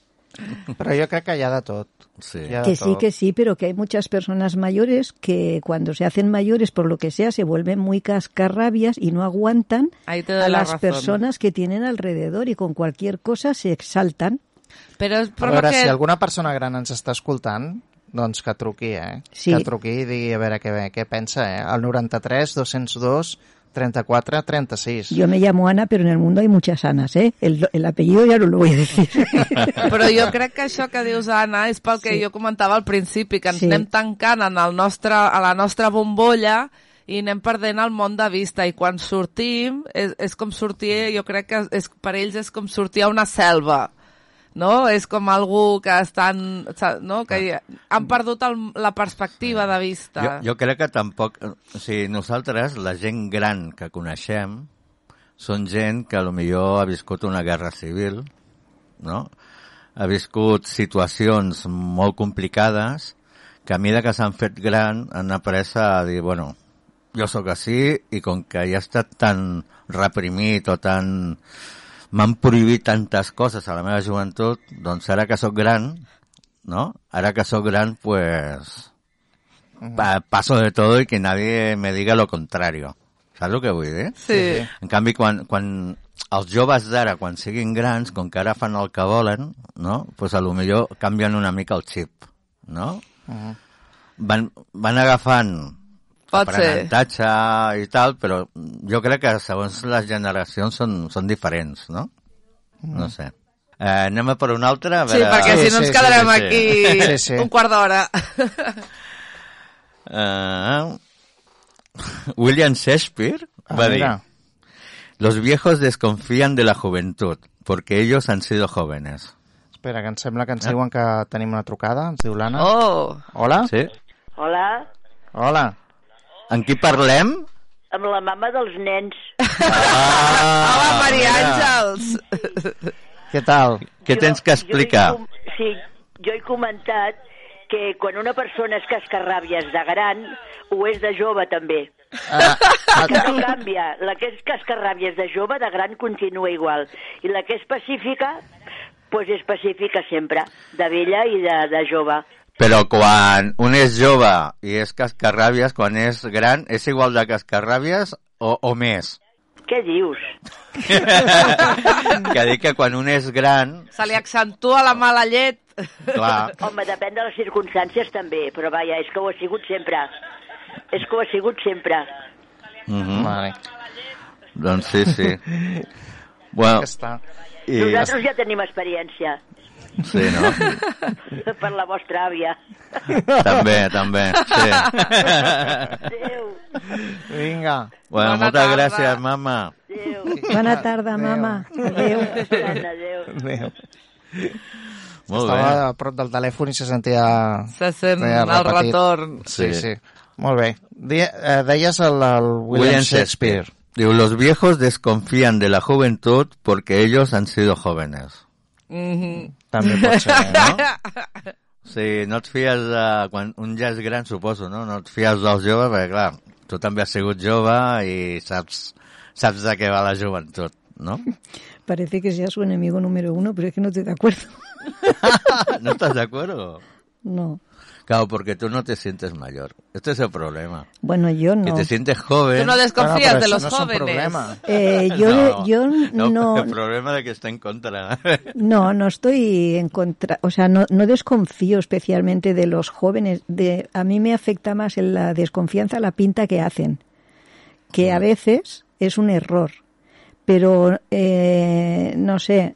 Però jo crec que ha de tot.
Sí.
Ha de
Que sí,
tot.
que sí, pero que hay muchas personas mayores que cuando se hacen mayores, por lo que sea, se vuelven muy cascarrabias y no aguantan a
la
las
razón.
personas que tienen alrededor y con cualquier cosa se exaltan.
Però és
A
per
veure,
que...
si alguna persona gran ens està escoltant, doncs que truqui, eh?
Sí.
Que truqui i digui a veure què, què pensa, eh? Al 93 202 34 36.
Yo me llamo Ana, pero en el mundo hay muchas Anas, ¿eh? El, el apellido ya no lo voy a decir.
Però jo crec que això que dius, Anna, és pel que
Sí.
jo comentava al principi, que ens
Sí.
anem tancant en el nostre, a la nostra bombolla i anem perdent el món de vista i quan sortim és, és com sortir, jo crec que és, per ells és com sortir a una selva no? És com algú que estan... No? Que han perdut el, la perspectiva de vista.
Jo, jo crec que tampoc... O sigui, nosaltres, la gent gran que coneixem, són gent que a lo millor ha viscut una guerra civil, no? Ha viscut situacions molt complicades que a mesura que s'han fet gran han après a dir, bueno, jo sóc així i com que ja he estat tan reprimit o tan... M'han prohibit tantes coses a la meva joventut, doncs ara que sóc gran, no? Ara que sóc gran, pues pa- paso de todo y que nadie me diga lo contrario. Saps el que vull dir?
Sí.
En canvi, quan, quan els joves d'ara, quan siguin grans, com que ara fan el que volen, no? pues a lo millor canvien una mica el xip, no? Van, van agafant
Pot ser.
aprenentatge i tal, però jo crec que segons les generacions són, són diferents, no? No sé. Eh, anem a per una altra? A
Sí,
veure...
perquè
Sí,
si no
sí,
ens
sí,
quedarem
sí, sí.
aquí
Sí, sí.
un quart d'hora.
Eh, William Shakespeare
Ah,
va dir. Los viejos desconfían de la juventud porque ellos han sido jóvenes.
Espera, que em sembla que ens diuen que tenim una trucada. Ens diu l'Anna.
Oh,
Hola?
Sí?
Hola,
Hola.
En qui parlem?
amb la mama dels nens.
Ah,
hola, Maria
mira.
Àngels.
Què tal?
Què tens que
Jo he
explicar?
com- sí, jo he comentat que quan una persona és cascarràbies de gran, ho és de jove també.
Ah,
Que no canvia. La que és cascarràbies de jove, de gran continua igual. I la que és pacífica, doncs és pacífica sempre, de vella i de, de jove.
Però quan un és jove i és cascarràbies, quan és gran, és igual de cascarràbies o, o més?
Què dius?
que dic que quan un és gran,
Se li accentua la mala llet.
clar,
Home, depèn de les circumstàncies també, però vaja, és que ho ha sigut sempre. És que ho ha sigut sempre.
mhm,
Vale.
doncs sí, sí. Bueno,
Ja està.
i,
Nosaltres ja tenim experiència
sí, no?
per la vostra àvia.
també, també, sí.
Adéu,
Vinga.
Bueno,
Bona
moltes
tarda.
gràcies, mama.
adéu,
Bona tarda, mama. Adéu.
adéu.
Adéu.
Molt
Estava
bé.
a prop del telèfon i se sentia...
Se sent
Feia
el retorn.
Sí,
Sí.
sí. Molt bé. Di eh, deies el, el William, Shakespeare.
Digo, los viejos desconfían de la juventud porque ellos han sido jóvenes.
Mhm.
També pot ser, no?
Sí, no et fies de... Quan un ja és gran, suposo, no? No et fies dels joves, perquè, clar, tu també has sigut jove i saps, saps de què va la joventut, no?
Parece que sea su enemigo número uno, pero es que no estoy de acuerdo.
¿No estás de acuerdo?
No.
Claro, porque tú no te sientes mayor. Este es el problema.
Bueno, yo
Que
no.
te sientes joven.
Tú no desconfías
Bueno,
de los
no es un
jóvenes.
problema.
Eh, yo,
No,
yo no,
El problema de que está en contra.
no, no estoy en contra, o sea, no, no desconfío especialmente de los jóvenes. De, a mí me afecta más en la desconfianza la pinta que hacen, que a veces es un error, pero eh, no sé.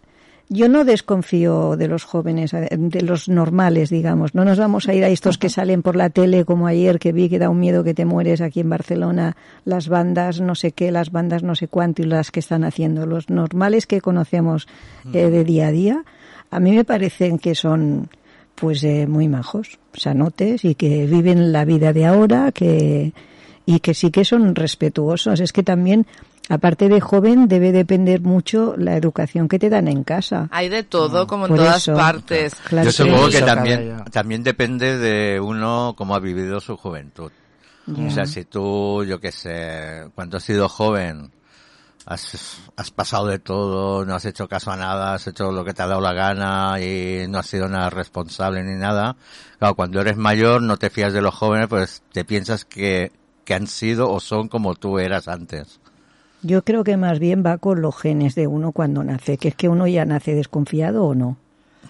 Yo no desconfío de los jóvenes, eh, de los normales, digamos. No nos vamos a ir a estos que salen por la tele, como ayer que vi que da un miedo que te mueres aquí en Barcelona, las bandas no sé qué, las bandas no sé cuánto y las que están haciendo. Los normales que conocemos eh, de día a día, a mí me parecen que son pues eh, muy majos, sanotes y que viven la vida de ahora, que y que sí que son respetuosos. Es que también, aparte de joven, debe depender mucho la educación que te dan en casa.
Hay de todo, como en
Por
todas
eso.
partes.
Claro
Yo supongo que también, también depende de uno cómo ha vivido su juventud. O sea, si tú, yo qué sé, cuando has sido joven, has, has pasado de todo, no has hecho caso a nada, has hecho lo que te ha dado la gana y no has sido nada responsable ni nada. Claro, cuando eres mayor no te fías de los jóvenes, pues te piensas que, que han sido o son como tú eras antes.
Yo creo que más bien va con los genes de uno cuando nace, que es que uno ya nace desconfiado o no.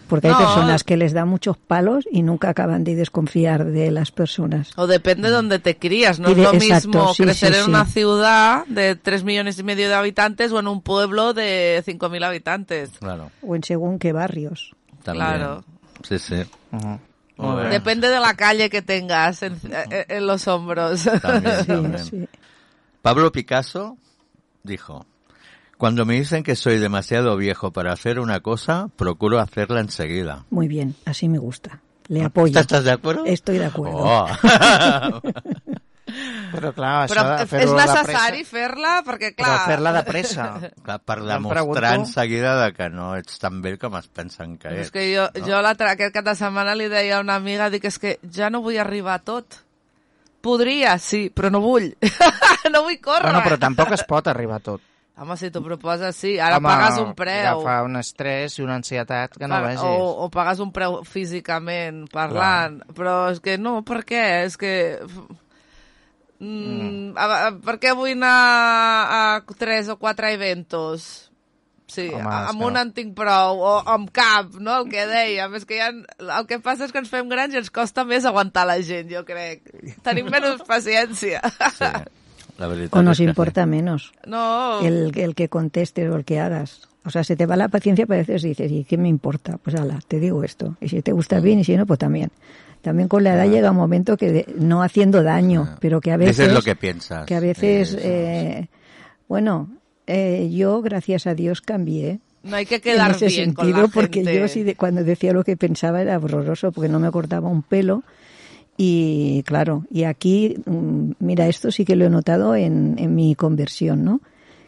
Porque hay
No.
personas que les da muchos palos y nunca acaban de desconfiar de las personas.
O depende de donde te crías. No es lo
exacto,
mismo
sí,
crecer
sí,
en
sí.
una ciudad de 3 millones y medio de habitantes o en un pueblo de 5.000 habitantes.
Claro,
O en según qué barrios.
también.
Claro.
Sí, sí.
Depende de la calle que tengas en, en- en los hombros.
También,
Sí,
también.
sí.
Pablo Picasso dijo, cuando me dicen que soy demasiado viejo para hacer una cosa, procuro hacerla enseguida.
Muy bien, así me gusta. Le apoyo.
¿Estás de acuerdo?
Estoy de acuerdo.
Oh.
Però clar,
Però
això de
és
fer-ho de
necessari fer-la perquè,
Però
clar...
fer-la de pressa.
Clar, per
Em
demostrar en seguida de que no ets tan vell com es pensen que ets.
És que jo, jo l'altre, aquest cap de setmana li deia a una amiga, dic, és que ja no vull arribar a tot. Podria, sí, però no vull. no vull córrer.
Bueno, però tampoc es pot arribar a tot.
Home, si t'ho proposes, sí. Ara
Home,
pagues un preu.
Agafa un estrès i una ansietat que no
Pa-
vegis.
o, o pagues un preu físicament parlant, però és que no, per què? És que... Mm, a, a, per què vull anar a tres o quatre eventos? Sí,
Home,
amb
que
un
no.
en tinc prou, o amb cap, no?, el que dèiem. És que ja, el que passa és que ens fem grans i ens costa més aguantar la gent, jo crec. Tenim menys paciència.
Sí, la veritat
O nos
que sí.
importa menos
No,
el, el que contestes o el que hagas. O sea, se te va la paciencia, pero a veces dices, ¿y qué me importa? Pues ala, te digo esto. Y si te gusta bien y si no, pues también. También con la edad llega un momento que de- no haciendo daño, pero que a veces...
Dices lo que piensas.
que a veces,
Eso,
eh, bueno, eh, yo gracias a Dios cambié
no hay que
en
quedar
ese
bien con
sentido porque yo sí de- cuando decía lo que pensaba era horroroso porque no me cortaba un pelo y claro, y aquí, mm, mira, esto sí que lo he notado en, en mi conversión, ¿no?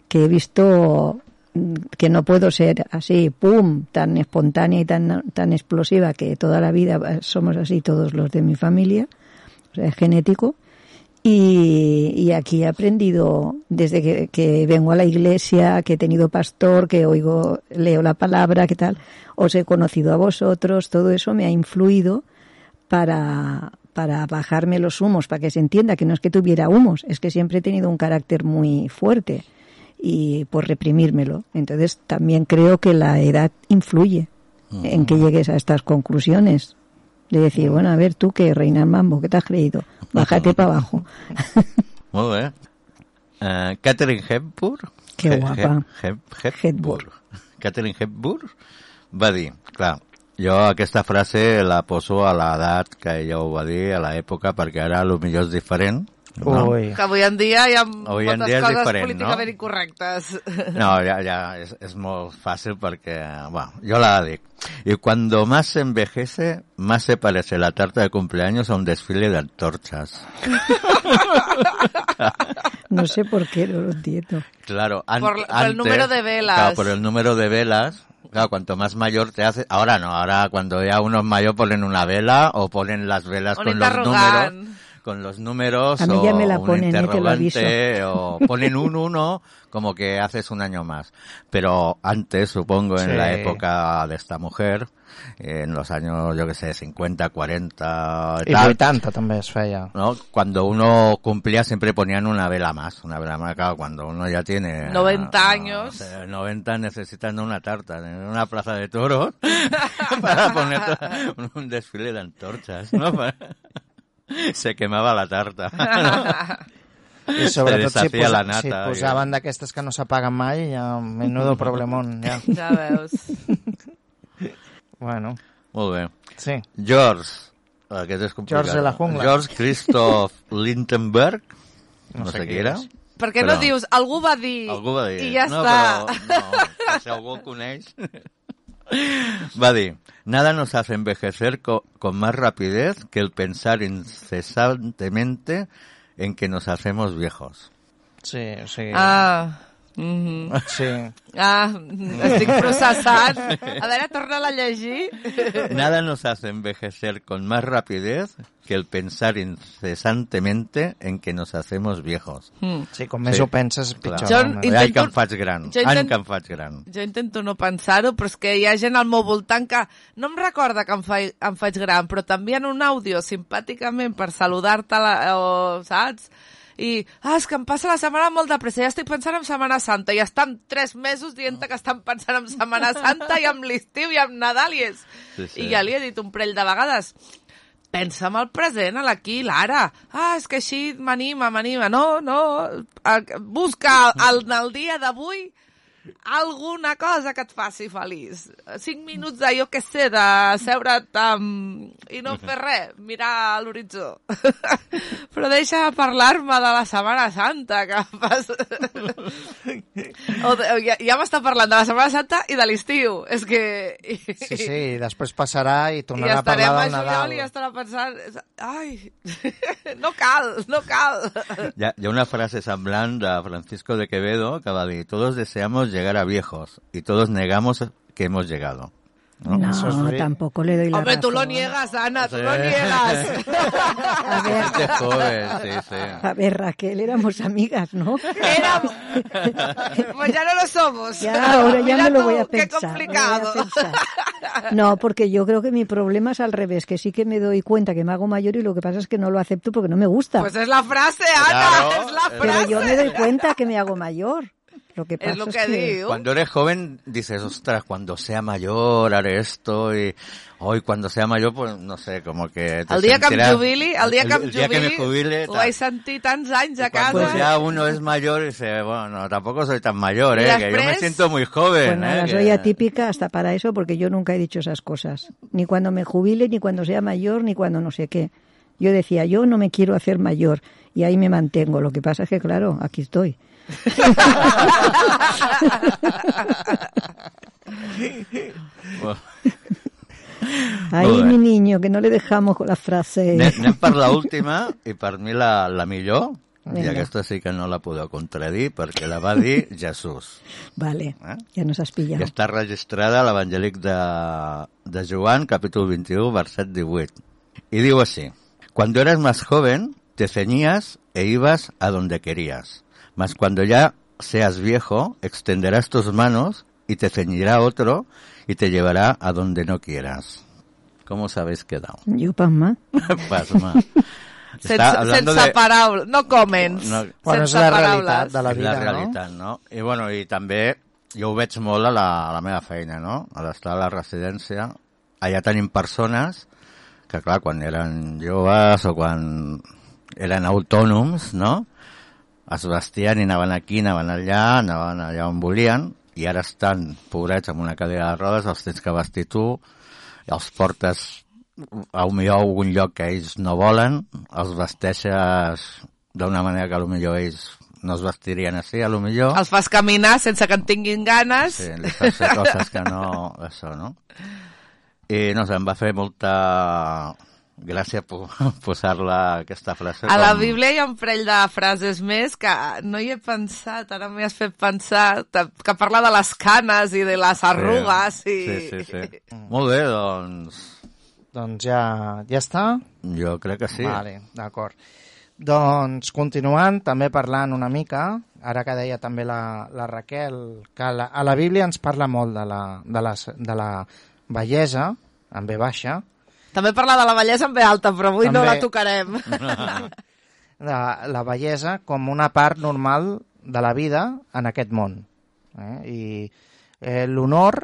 Que he visto mm, que no puedo ser así, pum, tan espontánea y tan, tan explosiva que toda la vida somos así todos los de mi familia, o sea, es genético. Y, y aquí he aprendido desde que, que vengo a la iglesia, que he tenido pastor, que oigo, leo la palabra, que tal, os he conocido a vosotros, todo eso me ha influido para, para bajarme los humos, para que se entienda que no es que tuviera humos, es que siempre he tenido un carácter muy fuerte. y por reprimírmelo. Entonces también creo que la edad influye en que llegues a estas conclusiones. De decir, bueno, a ver tú que reina el mambo, ¿qué te has creído? Bájate para abajo.
Molt bé. Uh, Catherine Hepburn. He-
guapa.
He- Hep- Hepburn. Catherine Hepburn va dir, clar, jo aquesta frase la poso a l'edat que ella ho va dir, a l'època, perquè ara millor és diferent. No?
Que avui en dia hi ha
Avui
moltes
dia és
coses
diferent,
políticament
no?
incorrectes.
No, ya, ya, es, es muy fácil porque, bueno, yo la digo. Y cuando más se envejece, más se parece la tarta de cumpleaños a un desfile de antorchas.
No sé por qué, no lo entiendo.
Claro, an-
Por- por el número de velas.
Claro, por el número de velas. Claro, cuanto más mayor te hace. Ahora no, ahora cuando ya uno es mayor ponen una vela o ponen las velas
Un
con los números. Con los números
A mí
o
ya me la
un
ponen, eh, te lo aviso.
interrogante, o ponen un uno como que haces un año más. Pero antes, supongo, en
Sí.
la época de esta mujer, en los años, yo que sé, 50, 40 y
I
tal,
80 també es feia.
¿no? Cuando uno cumplía siempre ponían una vela más, una vela más, claro, cuando uno ya tiene...
90
ah,
años.
o sea, 90 necesitan una tarta en una plaza de toros para poner un, un desfile de antorchas, ¿no? Se quemaba la tarta. ¿no?
I sobretot si, posa,
la nata.
si posaven d'aquestes que no s'apaguen mai, ja, menudo problemón, ja.
Ja veus.
Bueno,
Molt bé.
sí.
George, aquest és complicat.
George de la jungla.
George Christoph Lindenberg, no,
No
sé,
sé
qui
qui
era.
és.
Per què
Però-
no dius, algú va dir,
Algú va dir.
i ja
no,
està.
Però, no, si algú el coneix. Va nada nos hace envejecer co- con más rapidez que el pensar incesantemente en que nos hacemos viejos.
Sí, o sigui...
Ah, mhm.
Sí.
ah, estic processant. A veure, torna-la a llegir.
Nada nos hace envejecer con más rapidez que el pensar incesantemente en que nos hacemos viejos.
Mm.
Sí, com més
Sí.
ho penses, pitjor.
Jo intento-
Ai, que em faig gran.
jo
Ai,
intent-
que em faig gran.
Jo intento no pensar-ho, però és que hi ha gent al meu voltant que no em recorda que em, fa, em faig gran, però t'envien un àudio simpàticament per saludar-te, la- o, saps? I, ah, és que em passa la setmana molt de pressa, ja estic pensant en Setmana Santa, i estan tres mesos dient que estan pensant en Setmana Santa i amb l'estiu i amb Nadal, i, és...
Sí, sí.
I ja li he dit un parell de vegades, pensa en el present, a l'aquí, l'ara. Ah, és que així m'anima, m'anima. No, no, busca el, en el dia d'avui alguna cosa que et faci feliç. Cinc minuts de, jo què sé, de seure't amb... i no fer res, mirar a l'horitzó. Però deixa de parlar-me de la Setmana Santa, que fas... o ja, ja m'està parlant de la Setmana Santa i de l'estiu. És que...
Sí, sí, i després passarà i
I
tornarà a
estarem
parlar
a
del Nadal.
i estarà pensant... Ai, no cal, no cal.
Hi ha, hi ha una frase semblant de Francisco de Quevedo que va dir todos deseamos llegar a viejos y todos negamos que hemos llegado. ¿no?
No,
es
tampoco le doy la
Hombre, tú lo niegas, Ana, tú lo niegas.
A ver,
Gente joven, sí, sí.
a ver, Raquel, éramos amigas, ¿no?
Éramos. Pues ya no lo somos.
Ya, ahora ya
Mira
me lo
tú,
voy a
Qué
pensar. a
complicado.
pensar. No, porque yo creo que mi problema es al revés, que sí que me doy cuenta que me hago mayor y lo que pasa es que no lo acepto porque no me gusta.
Pues es la frase, Ana,
Claro,
es la
es-
Pero
frase.
yo me doy cuenta que me hago mayor. Lo que pasa
Es lo que digo.
Cuando eres joven dices, ostras, cuando sea mayor haré esto y hoy cuando sea mayor, pues no sé, como que... te
El dia que em jubili, el dia que em
el día que me jubile,
ho
tal.
he sentit tants anys a
Cuando
casa.
ya uno es mayor y dice, bueno, tampoco soy tan mayor, ¿eh? Que yo me siento muy joven,
nada,
¿eh?
soy
que-
atípica hasta para eso porque yo nunca he dicho esas cosas. Ni cuando me jubile, ni cuando sea mayor, ni cuando no sé qué. Yo decía, yo no me quiero hacer mayor y ahí me mantengo. Lo que pasa es que, claro, aquí estoy. Ahí mi niño, que no le dejamos con la frase.
Anem, anem per l'última, i per mi la, la millor, i
Vinga.
aquesta sí que no la podeu contradir, perquè la va dir Jesús,
Vale,
Eh?
ya nos has
que
pillado.
està registrada a l'Evangelic de, de Joan, capítol 21, verset 18. Y digo así, cuando eras más joven, te ceñías e ibas a donde querías, mas cuando ya seas viejo, extenderás tus manos y te ceñirá otro y te llevará a donde no quieras. ¿Cómo os habéis quedado?
Yo, Pasma.
Pasma.
Sense,
Està hablando
sense
de-
paraules, no comments,
No.
Bueno, és
sense
la
paraules.
realitat de la
és
vida,
la realitat, no? I, bueno, I també jo ho veig molt a la, a la meva feina, no? A l'estar a la residència, allà tenim persones que, clar, quan eren joves o quan eren autònoms, no? Es vestien i anaven aquí, anaven allà, anaven allà on volien, i ara estan pobrets amb una cadira de rodes, els tens que vestir tu, els portes a un millor a algun lloc que ells no volen, els vesteixes d'una manera que potser ells no es vestirien així, a lo millor.
Els fas caminar sense que en tinguin ganes.
Sí, li fas fer coses que no... Això, no? I, no sé, em va fer molta gràcia po- posar-la aquesta frase.
A la Bíblia hi ha un parell de frases més que no hi he pensat, ara m'hi has fet pensar, que parla de les canes i de les arrugues. I...
Sí, sí, sí. Molt bé, doncs
Doncs ja, ja està?
jo crec que sí.
Vale, d'acord. Doncs continuant, també parlant una mica, ara que deia també la, la Raquel, que la, a la Bíblia ens parla molt de la, de la, de la bellesa, en B baixa,
També parla de la bellesa en ve alta, però avui no
També.
la tocarem.
de la bellesa com una part normal de la vida en aquest món. Eh? I eh, l'honor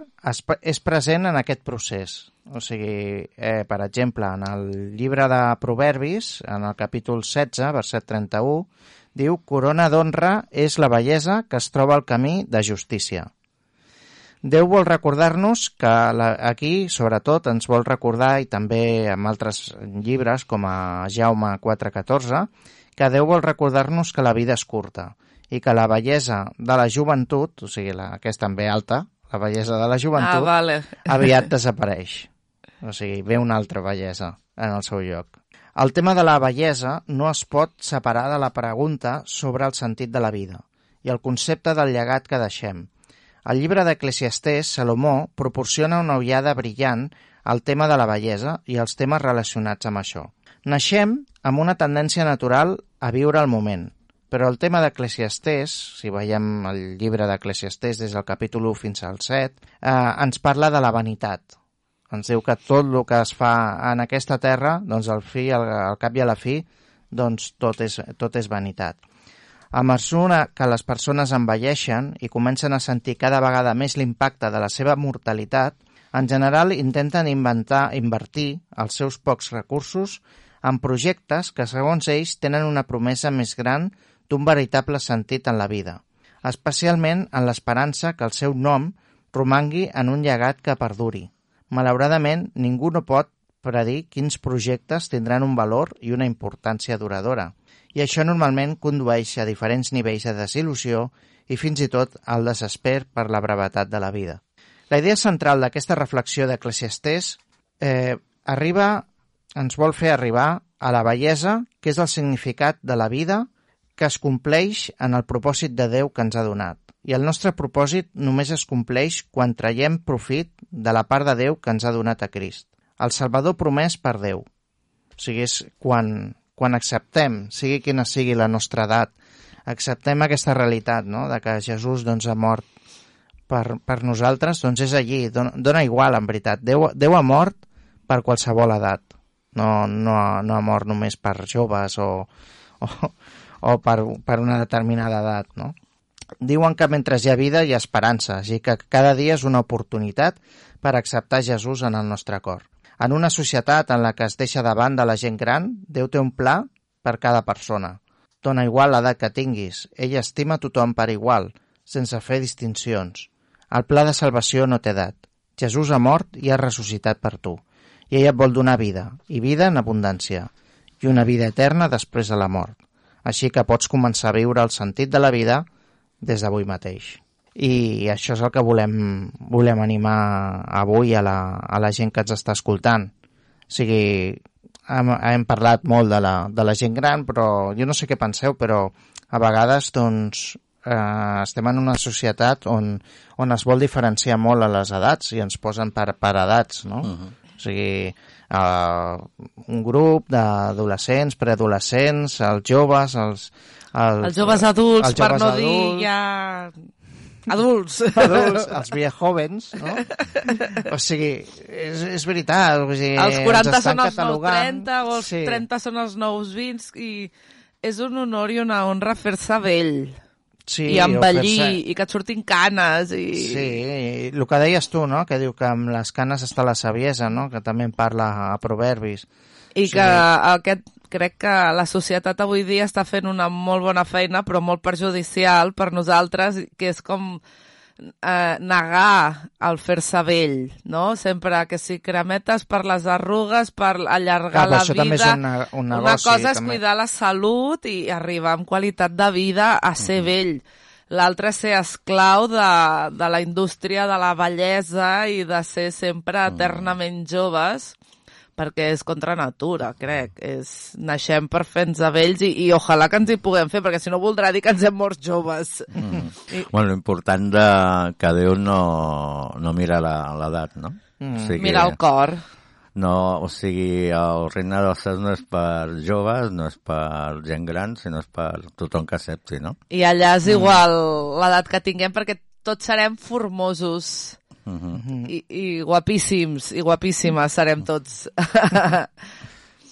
és present en aquest procés. O sigui, eh, per exemple, en el llibre de Proverbis, en el capítol 16, verset 31, diu «Corona d'honra és la bellesa que es troba al camí de justícia». Déu vol recordar-nos que la, aquí, sobretot, ens vol recordar, i també en altres llibres, com a Jaume 4.14, que Déu vol recordar-nos que la vida és curta i que la bellesa de la joventut, o sigui, la, aquesta també alta, la bellesa de la
ah,
joventut,
vale.
aviat desapareix. O sigui, ve una altra bellesa en el seu lloc. El tema de la bellesa no es pot separar de la pregunta sobre el sentit de la vida i el concepte del llegat que deixem. Al llibre d'Eclesiastès, Salomó proporciona una ullada brillant al tema de la bellesa i els temes relacionats amb això. Naixem amb una tendència natural a viure el moment, però el tema d'Eclesiastès, si veiem el llibre d'Eclesiastès des del capítol 1 fins al 7, eh, ens parla de la vanitat. Ens diu que tot el que es fa en aquesta terra, doncs al, fi, al, al cap i a la fi, doncs tot és, tot és vanitat. A mesura que les persones envelleixen i comencen a sentir cada vegada més l'impacte de la seva mortalitat, en general intenten inventar, invertir els seus pocs recursos en projectes que, segons ells, tenen una promesa més gran d'un veritable sentit en la vida, especialment en l'esperança que el seu nom romangui en un llegat que perduri. Malauradament, ningú no pot predir quins projectes tindran un valor i una importància duradora, i això normalment condueix a diferents nivells de desil·lusió i fins i tot al desesper per la brevetat de la vida. La idea central d'aquesta reflexió d'Eclesiastès eh, arriba, ens vol fer arribar a la bellesa, que és el significat de la vida que es compleix en el propòsit de Déu que ens ha donat. I el nostre propòsit només es compleix quan traiem profit de la part de Déu que ens ha donat a Crist. El Salvador promès per Déu. O sigui, és quan, quan acceptem, sigui quina sigui la nostra edat, acceptem aquesta realitat, no?, de que Jesús doncs, ha mort per, per nosaltres, doncs és allí, dona, dona igual, en veritat. Déu, Déu ha mort per qualsevol edat. No, no, no ha mort només per joves o, o, o per, per una determinada edat, no? Diuen que mentre hi ha vida hi ha esperança, així que cada dia és una oportunitat per acceptar Jesús en el nostre cor. En una societat en la que es deixa de banda la gent gran, Déu té un pla per cada persona. Dona igual l'edat que tinguis, ell estima tothom per igual, sense fer distincions. El pla de salvació no té edat. Jesús ha mort i ha ressuscitat per tu. I ell et vol donar vida, i vida en abundància, i una vida eterna després de la mort. Així que pots començar a viure el sentit de la vida des d'avui mateix. I això és el que volem, volem animar avui a la, a la gent que ens està escoltant. O sigui, hem, hem parlat molt de la, de la gent gran, però jo no sé què penseu, però a vegades doncs, eh, estem en una societat on, on es vol diferenciar molt a les edats i ens posen per, per edats, no? Uh -huh. O sigui, eh, un grup d'adolescents, preadolescents, els joves, els...
Els joves adults,
els
per
joves
no dir
adults,
ja... Adults.
adults, els viejovens, no? O sigui, és, és veritat. O sigui,
Els 40
ens estan
són els nous
catalogant.
30, o els 30 són els nous 20, i és un honor i una honra fer-se vell.
Sí,
I
o
envellir, i que et surtin canes. I...
Sí, i el que deies tu, no?, que diu que amb les canes està la saviesa, no?, que també en parla a Proverbis.
I
Sí.
que aquest, crec que la societat avui dia està fent una molt bona feina, però molt perjudicial per nosaltres, que és com eh, negar el fer-se vell, no? Sempre que si cremetes per les arrugues, per allargar
Clar,
la
això
vida...
també és un ne- un
una
negoci,
cosa és
també.
cuidar la salut i arribar amb qualitat de vida a ser
Mhm.
vell. L'altre és ser esclau de, de la indústria de la bellesa i de ser sempre
Mhm.
eternament joves perquè és contra natura, crec. És, naixem per fer-nos vells i, i ojalà que ens hi puguem fer, perquè si no voldrà dir que ens hem mort joves.
Mm.
I,
Bueno, l'important de que Déu no, no mira la- l'edat, no?
Mm.
Mira el cor.
No, o sigui, el regne dels cels no és per joves, no és per gent gran, sinó és per tothom que accepti, no?
I allà és igual l'edat que tinguem, perquè tots serem formosos
Uh -huh.
i, i guapíssims i guapíssimes serem tots.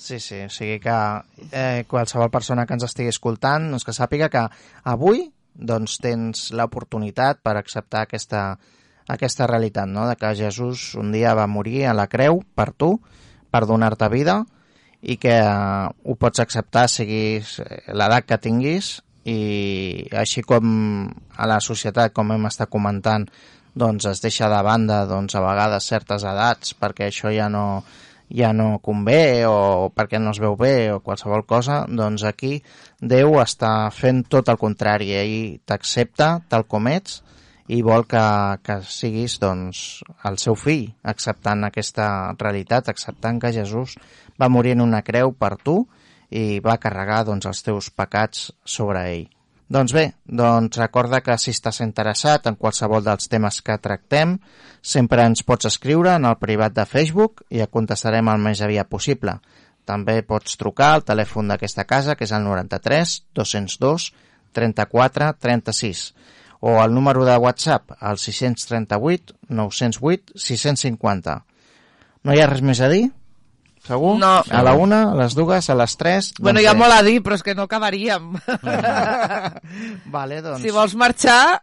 Sí, sí, o sigui que eh, qualsevol persona que ens estigui escoltant doncs que sàpiga que avui doncs, tens l'oportunitat per acceptar aquesta, aquesta realitat, no? de que Jesús un dia va morir a la creu per tu, per donar-te vida, i que eh, ho pots acceptar siguis eh, l'edat que tinguis i així com a la societat, com hem estat comentant, doncs es deixa de banda doncs, a vegades certes edats perquè això ja no, ja no convé o perquè no es veu bé o qualsevol cosa, doncs aquí Déu està fent tot el contrari, ell t'accepta tal com ets i vol que, que siguis doncs, el seu fill, acceptant aquesta realitat, acceptant que Jesús va morir en una creu per tu i va carregar doncs, els teus pecats sobre ell. Doncs bé, doncs recorda que si estàs interessat en qualsevol dels temes que tractem, sempre ens pots escriure en el privat de Facebook i et contestarem el més aviat possible. També pots trucar al telèfon d'aquesta casa, que és el 93 202 34 36, o al número de WhatsApp, el 638 908 650. No hi ha res més a dir? Segur?
No.
A la una, a les dues, a les tres...
Bueno,
doncs
hi ha molt a dir, però és que no acabaríem.
Vale, doncs...
Si vols marxar...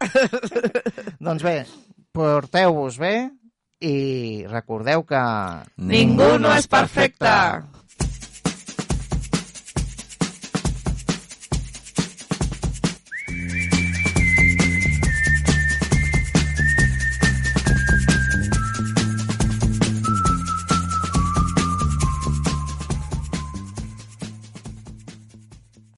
Doncs bé, porteu-vos bé i recordeu que...
Ningú no és perfecte.